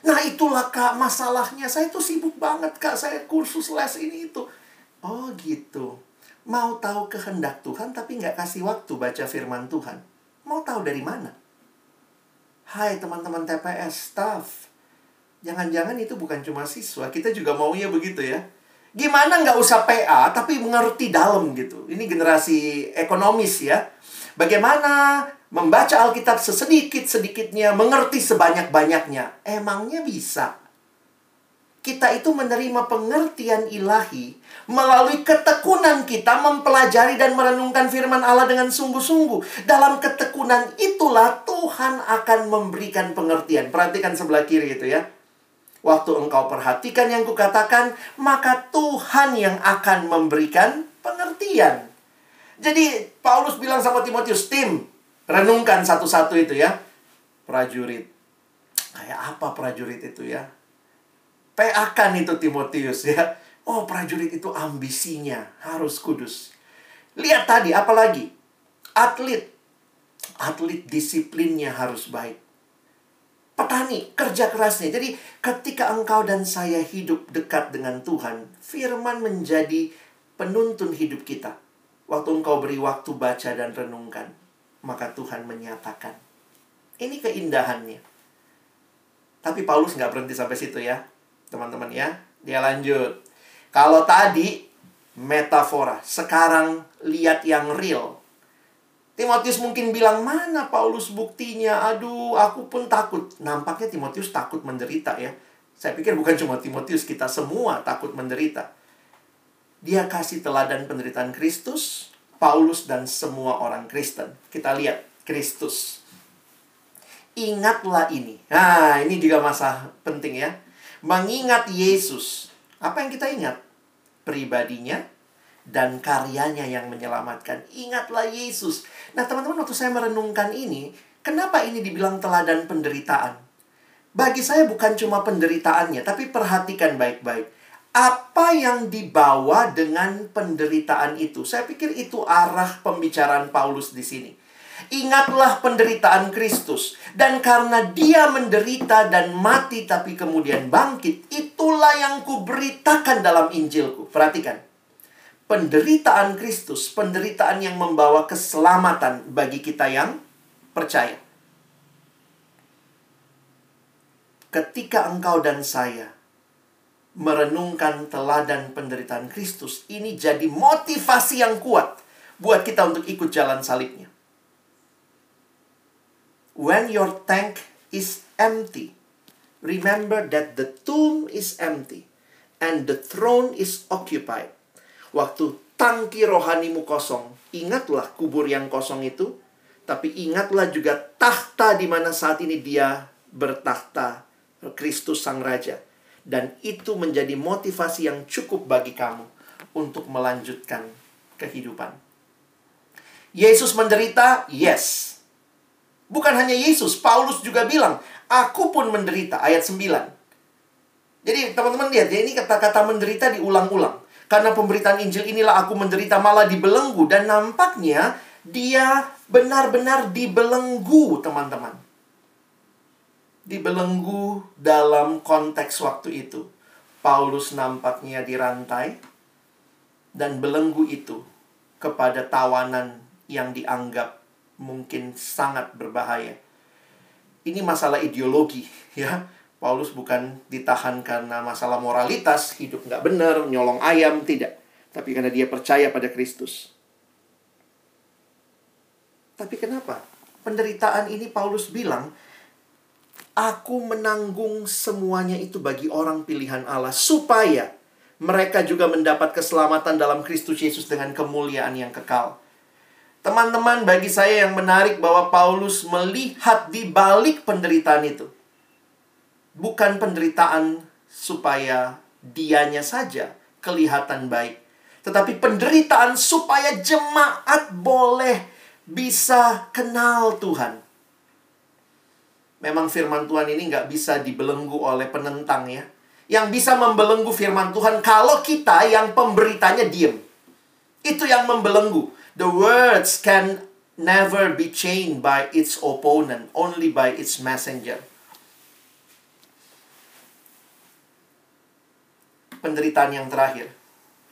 Nah itulah kak masalahnya. Saya tuh sibuk banget kak. Saya kursus les ini itu. Oh gitu. Mau tahu kehendak Tuhan tapi nggak kasih waktu baca firman Tuhan. Mau tahu dari mana? Hai teman-teman TPS, staff. Jangan-jangan itu bukan cuma siswa. Kita juga maunya begitu ya. Gimana nggak usah PA tapi mengerti dalam gitu. Ini generasi ekonomis ya. Bagaimana membaca Alkitab sesedikit-sedikitnya, mengerti sebanyak-banyaknya. Emangnya bisa? Kita itu menerima pengertian ilahi melalui ketekunan kita mempelajari dan merenungkan firman Allah dengan sungguh-sungguh. Dalam ketekunan itulah Tuhan akan memberikan pengertian. Perhatikan sebelah kiri itu ya. Waktu engkau perhatikan yang kukatakan, maka Tuhan yang akan memberikan pengertian. Jadi Paulus bilang sama Timotius, tim, renungkan satu-satu itu ya. Prajurit. Kayak apa prajurit itu ya? PA-kan itu Timotius ya. Oh, prajurit itu ambisinya harus kudus. Lihat tadi, apalagi? Atlet. Atlet disiplinnya harus baik. Petani, kerja kerasnya. Jadi, ketika engkau dan saya hidup dekat dengan Tuhan, firman menjadi penuntun hidup kita. Waktu engkau beri waktu baca dan renungkan, maka Tuhan menyatakan. Ini keindahannya. Tapi Paulus nggak berhenti sampai situ ya, teman-teman ya. Dia lanjut. Kalau tadi metafora, sekarang lihat yang real. Timotius mungkin bilang, mana Paulus buktinya? Aduh, aku pun takut. Nampaknya Timotius takut menderita ya. Saya pikir bukan cuma Timotius, kita semua takut menderita. Dia kasih teladan penderitaan Kristus, Paulus, dan semua orang Kristen. Kita lihat Kristus. Ingatlah ini. Nah, ini juga masa penting ya. Mengingat Yesus. Apa yang kita ingat? Pribadinya dan karyanya yang menyelamatkan. Ingatlah Yesus. Nah, teman-teman, waktu saya merenungkan ini, kenapa ini dibilang teladan penderitaan? Bagi saya bukan cuma penderitaannya, tapi perhatikan baik-baik apa yang dibawa dengan penderitaan itu. Saya pikir itu arah pembicaraan Paulus di sini. Ingatlah penderitaan Kristus, dan karena Dia menderita dan mati, tapi kemudian bangkit, itulah yang kuberitakan dalam Injilku. Perhatikan, penderitaan Kristus, penderitaan yang membawa keselamatan bagi kita yang percaya. Ketika engkau dan saya merenungkan teladan penderitaan Kristus, ini jadi motivasi yang kuat buat kita untuk ikut jalan salibnya. When your tank is empty, remember that the tomb is empty and the throne is occupied. Waktu tangki rohanimu kosong, ingatlah kubur yang kosong itu, tapi ingatlah juga tahta di mana saat ini dia bertahta, Kristus Sang Raja dan itu menjadi motivasi yang cukup bagi kamu untuk melanjutkan kehidupan. Yesus menderita, yes. Bukan hanya Yesus, Paulus juga bilang, aku pun menderita, ayat 9. Jadi teman-teman lihat ya, ini kata-kata menderita diulang-ulang. Karena pemberitaan Injil inilah aku menderita malah dibelenggu. Dan nampaknya dia benar-benar dibelenggu teman-teman dibelenggu dalam konteks waktu itu. Paulus nampaknya dirantai dan belenggu itu kepada tawanan yang dianggap mungkin sangat berbahaya. Ini masalah ideologi, ya. Paulus bukan ditahan karena masalah moralitas, hidup nggak benar, nyolong ayam, tidak. Tapi karena dia percaya pada Kristus. Tapi kenapa? Penderitaan ini Paulus bilang, Aku menanggung semuanya itu bagi orang pilihan Allah supaya mereka juga mendapat keselamatan dalam Kristus Yesus dengan kemuliaan yang kekal. Teman-teman, bagi saya yang menarik bahwa Paulus melihat di balik penderitaan itu. Bukan penderitaan supaya dianya saja kelihatan baik. Tetapi penderitaan supaya jemaat boleh bisa kenal Tuhan memang firman Tuhan ini nggak bisa dibelenggu oleh penentang ya. Yang bisa membelenggu firman Tuhan kalau kita yang pemberitanya diem. Itu yang membelenggu. The words can never be chained by its opponent, only by its messenger. Penderitaan yang terakhir.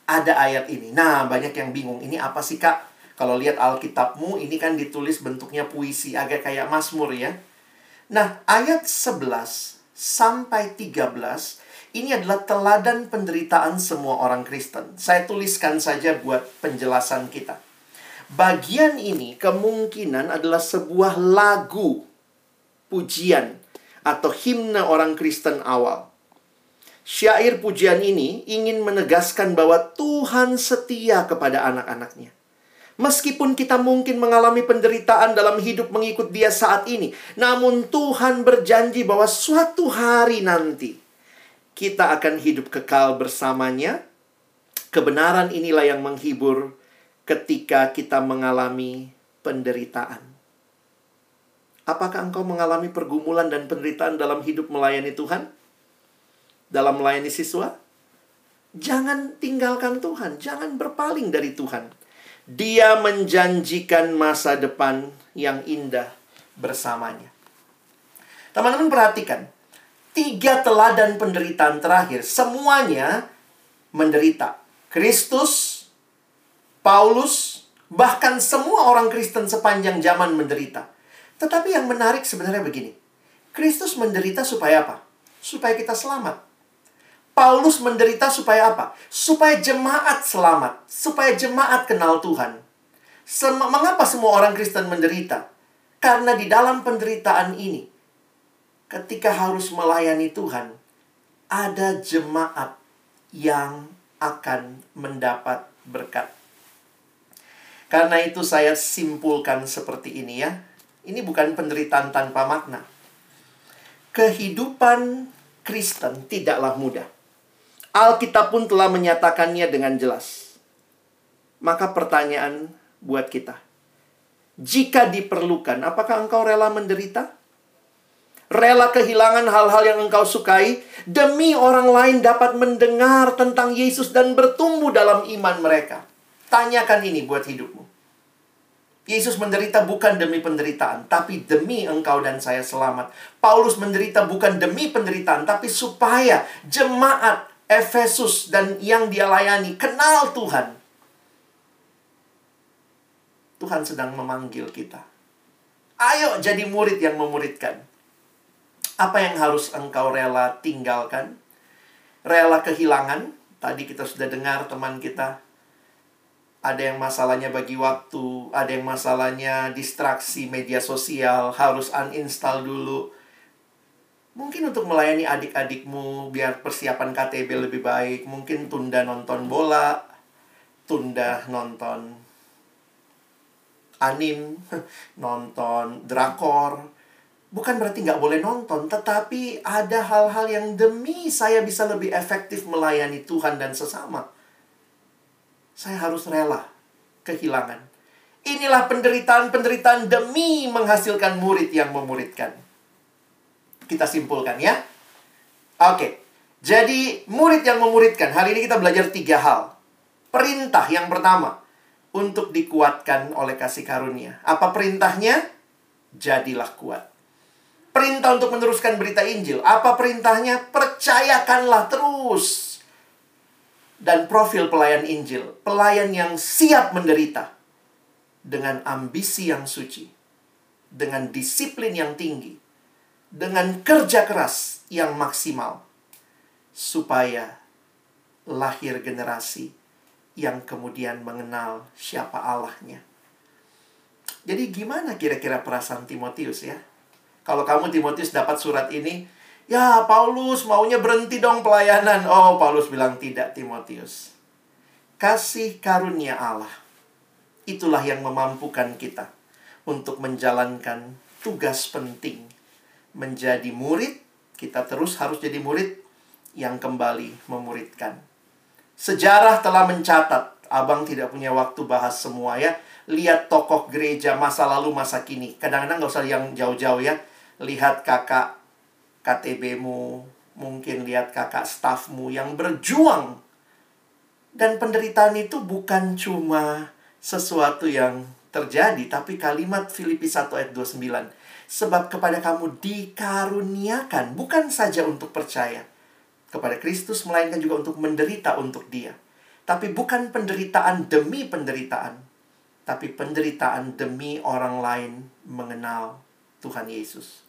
Ada ayat ini. Nah, banyak yang bingung. Ini apa sih, Kak? Kalau lihat Alkitabmu, ini kan ditulis bentuknya puisi. Agak kayak Mazmur ya. Nah, ayat 11 sampai 13 ini adalah teladan penderitaan semua orang Kristen. Saya tuliskan saja buat penjelasan kita. Bagian ini kemungkinan adalah sebuah lagu pujian atau himne orang Kristen awal. Syair pujian ini ingin menegaskan bahwa Tuhan setia kepada anak-anaknya. Meskipun kita mungkin mengalami penderitaan dalam hidup mengikut Dia saat ini, namun Tuhan berjanji bahwa suatu hari nanti kita akan hidup kekal bersamanya. Kebenaran inilah yang menghibur ketika kita mengalami penderitaan. Apakah engkau mengalami pergumulan dan penderitaan dalam hidup melayani Tuhan? Dalam melayani siswa? Jangan tinggalkan Tuhan, jangan berpaling dari Tuhan. Dia menjanjikan masa depan yang indah bersamanya. Teman-teman perhatikan, tiga teladan penderitaan terakhir semuanya menderita. Kristus, Paulus, bahkan semua orang Kristen sepanjang zaman menderita. Tetapi yang menarik sebenarnya begini. Kristus menderita supaya apa? Supaya kita selamat. Paulus menderita supaya apa? Supaya jemaat selamat, supaya jemaat kenal Tuhan. Sem mengapa semua orang Kristen menderita? Karena di dalam penderitaan ini, ketika harus melayani Tuhan, ada jemaat yang akan mendapat berkat. Karena itu saya simpulkan seperti ini ya. Ini bukan penderitaan tanpa makna. Kehidupan Kristen tidaklah mudah. Alkitab pun telah menyatakannya dengan jelas. Maka pertanyaan buat kita. Jika diperlukan, apakah engkau rela menderita? Rela kehilangan hal-hal yang engkau sukai demi orang lain dapat mendengar tentang Yesus dan bertumbuh dalam iman mereka. Tanyakan ini buat hidupmu. Yesus menderita bukan demi penderitaan, tapi demi engkau dan saya selamat. Paulus menderita bukan demi penderitaan, tapi supaya jemaat Efesus dan yang dia layani kenal Tuhan. Tuhan sedang memanggil kita. Ayo jadi murid yang memuridkan. Apa yang harus engkau rela tinggalkan? Rela kehilangan? Tadi kita sudah dengar teman kita. Ada yang masalahnya bagi waktu, ada yang masalahnya distraksi media sosial, harus uninstall dulu Mungkin untuk melayani adik-adikmu biar persiapan KTB lebih baik, mungkin tunda nonton bola, tunda nonton anim, nonton drakor. Bukan berarti nggak boleh nonton, tetapi ada hal-hal yang demi saya bisa lebih efektif melayani Tuhan dan sesama. Saya harus rela kehilangan. Inilah penderitaan-penderitaan demi menghasilkan murid yang memuridkan kita simpulkan ya. Oke. Jadi murid yang memuridkan. Hari ini kita belajar tiga hal. Perintah yang pertama. Untuk dikuatkan oleh kasih karunia. Apa perintahnya? Jadilah kuat. Perintah untuk meneruskan berita Injil. Apa perintahnya? Percayakanlah terus. Dan profil pelayan Injil. Pelayan yang siap menderita. Dengan ambisi yang suci. Dengan disiplin yang tinggi dengan kerja keras yang maksimal supaya lahir generasi yang kemudian mengenal siapa Allahnya. Jadi gimana kira-kira perasaan Timotius ya? Kalau kamu Timotius dapat surat ini, ya Paulus maunya berhenti dong pelayanan. Oh, Paulus bilang tidak Timotius. Kasih karunia Allah. Itulah yang memampukan kita untuk menjalankan tugas penting menjadi murid, kita terus harus jadi murid yang kembali memuridkan. Sejarah telah mencatat, abang tidak punya waktu bahas semua ya. Lihat tokoh gereja masa lalu, masa kini. Kadang-kadang nggak usah yang jauh-jauh ya. Lihat kakak KTB-mu, mungkin lihat kakak stafmu yang berjuang. Dan penderitaan itu bukan cuma sesuatu yang terjadi, tapi kalimat Filipi 1 ayat 29 Sebab kepada kamu dikaruniakan bukan saja untuk percaya, kepada Kristus, melainkan juga untuk menderita untuk Dia. Tapi bukan penderitaan demi penderitaan, tapi penderitaan demi orang lain mengenal Tuhan Yesus.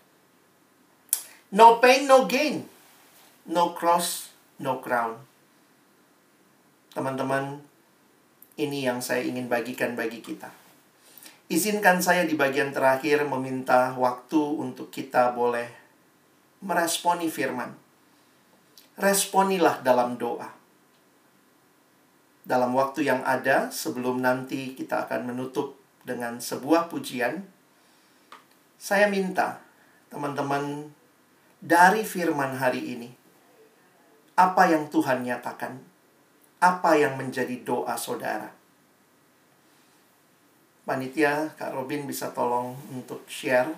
No pain, no gain. No cross, no crown. Teman-teman, ini yang saya ingin bagikan bagi kita. Izinkan saya di bagian terakhir meminta waktu untuk kita boleh meresponi firman. Responilah dalam doa dalam waktu yang ada sebelum nanti kita akan menutup dengan sebuah pujian, saya minta teman-teman dari firman hari ini, apa yang Tuhan nyatakan, apa yang menjadi doa saudara. Panitia, Kak Robin bisa tolong untuk share.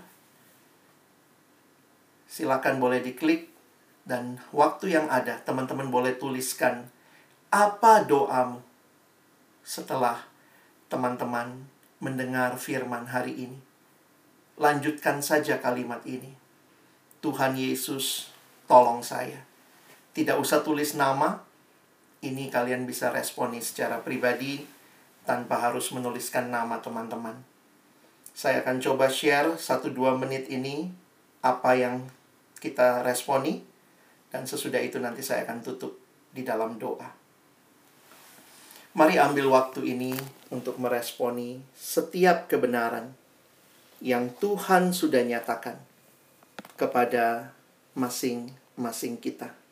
Silakan boleh diklik dan waktu yang ada teman-teman boleh tuliskan apa doamu setelah teman-teman mendengar firman hari ini? Lanjutkan saja kalimat ini. Tuhan Yesus, tolong saya. Tidak usah tulis nama, ini kalian bisa responi secara pribadi tanpa harus menuliskan nama teman-teman. Saya akan coba share 1-2 menit ini apa yang kita responi dan sesudah itu nanti saya akan tutup di dalam doa. Mari ambil waktu ini untuk meresponi setiap kebenaran yang Tuhan sudah nyatakan kepada masing-masing kita.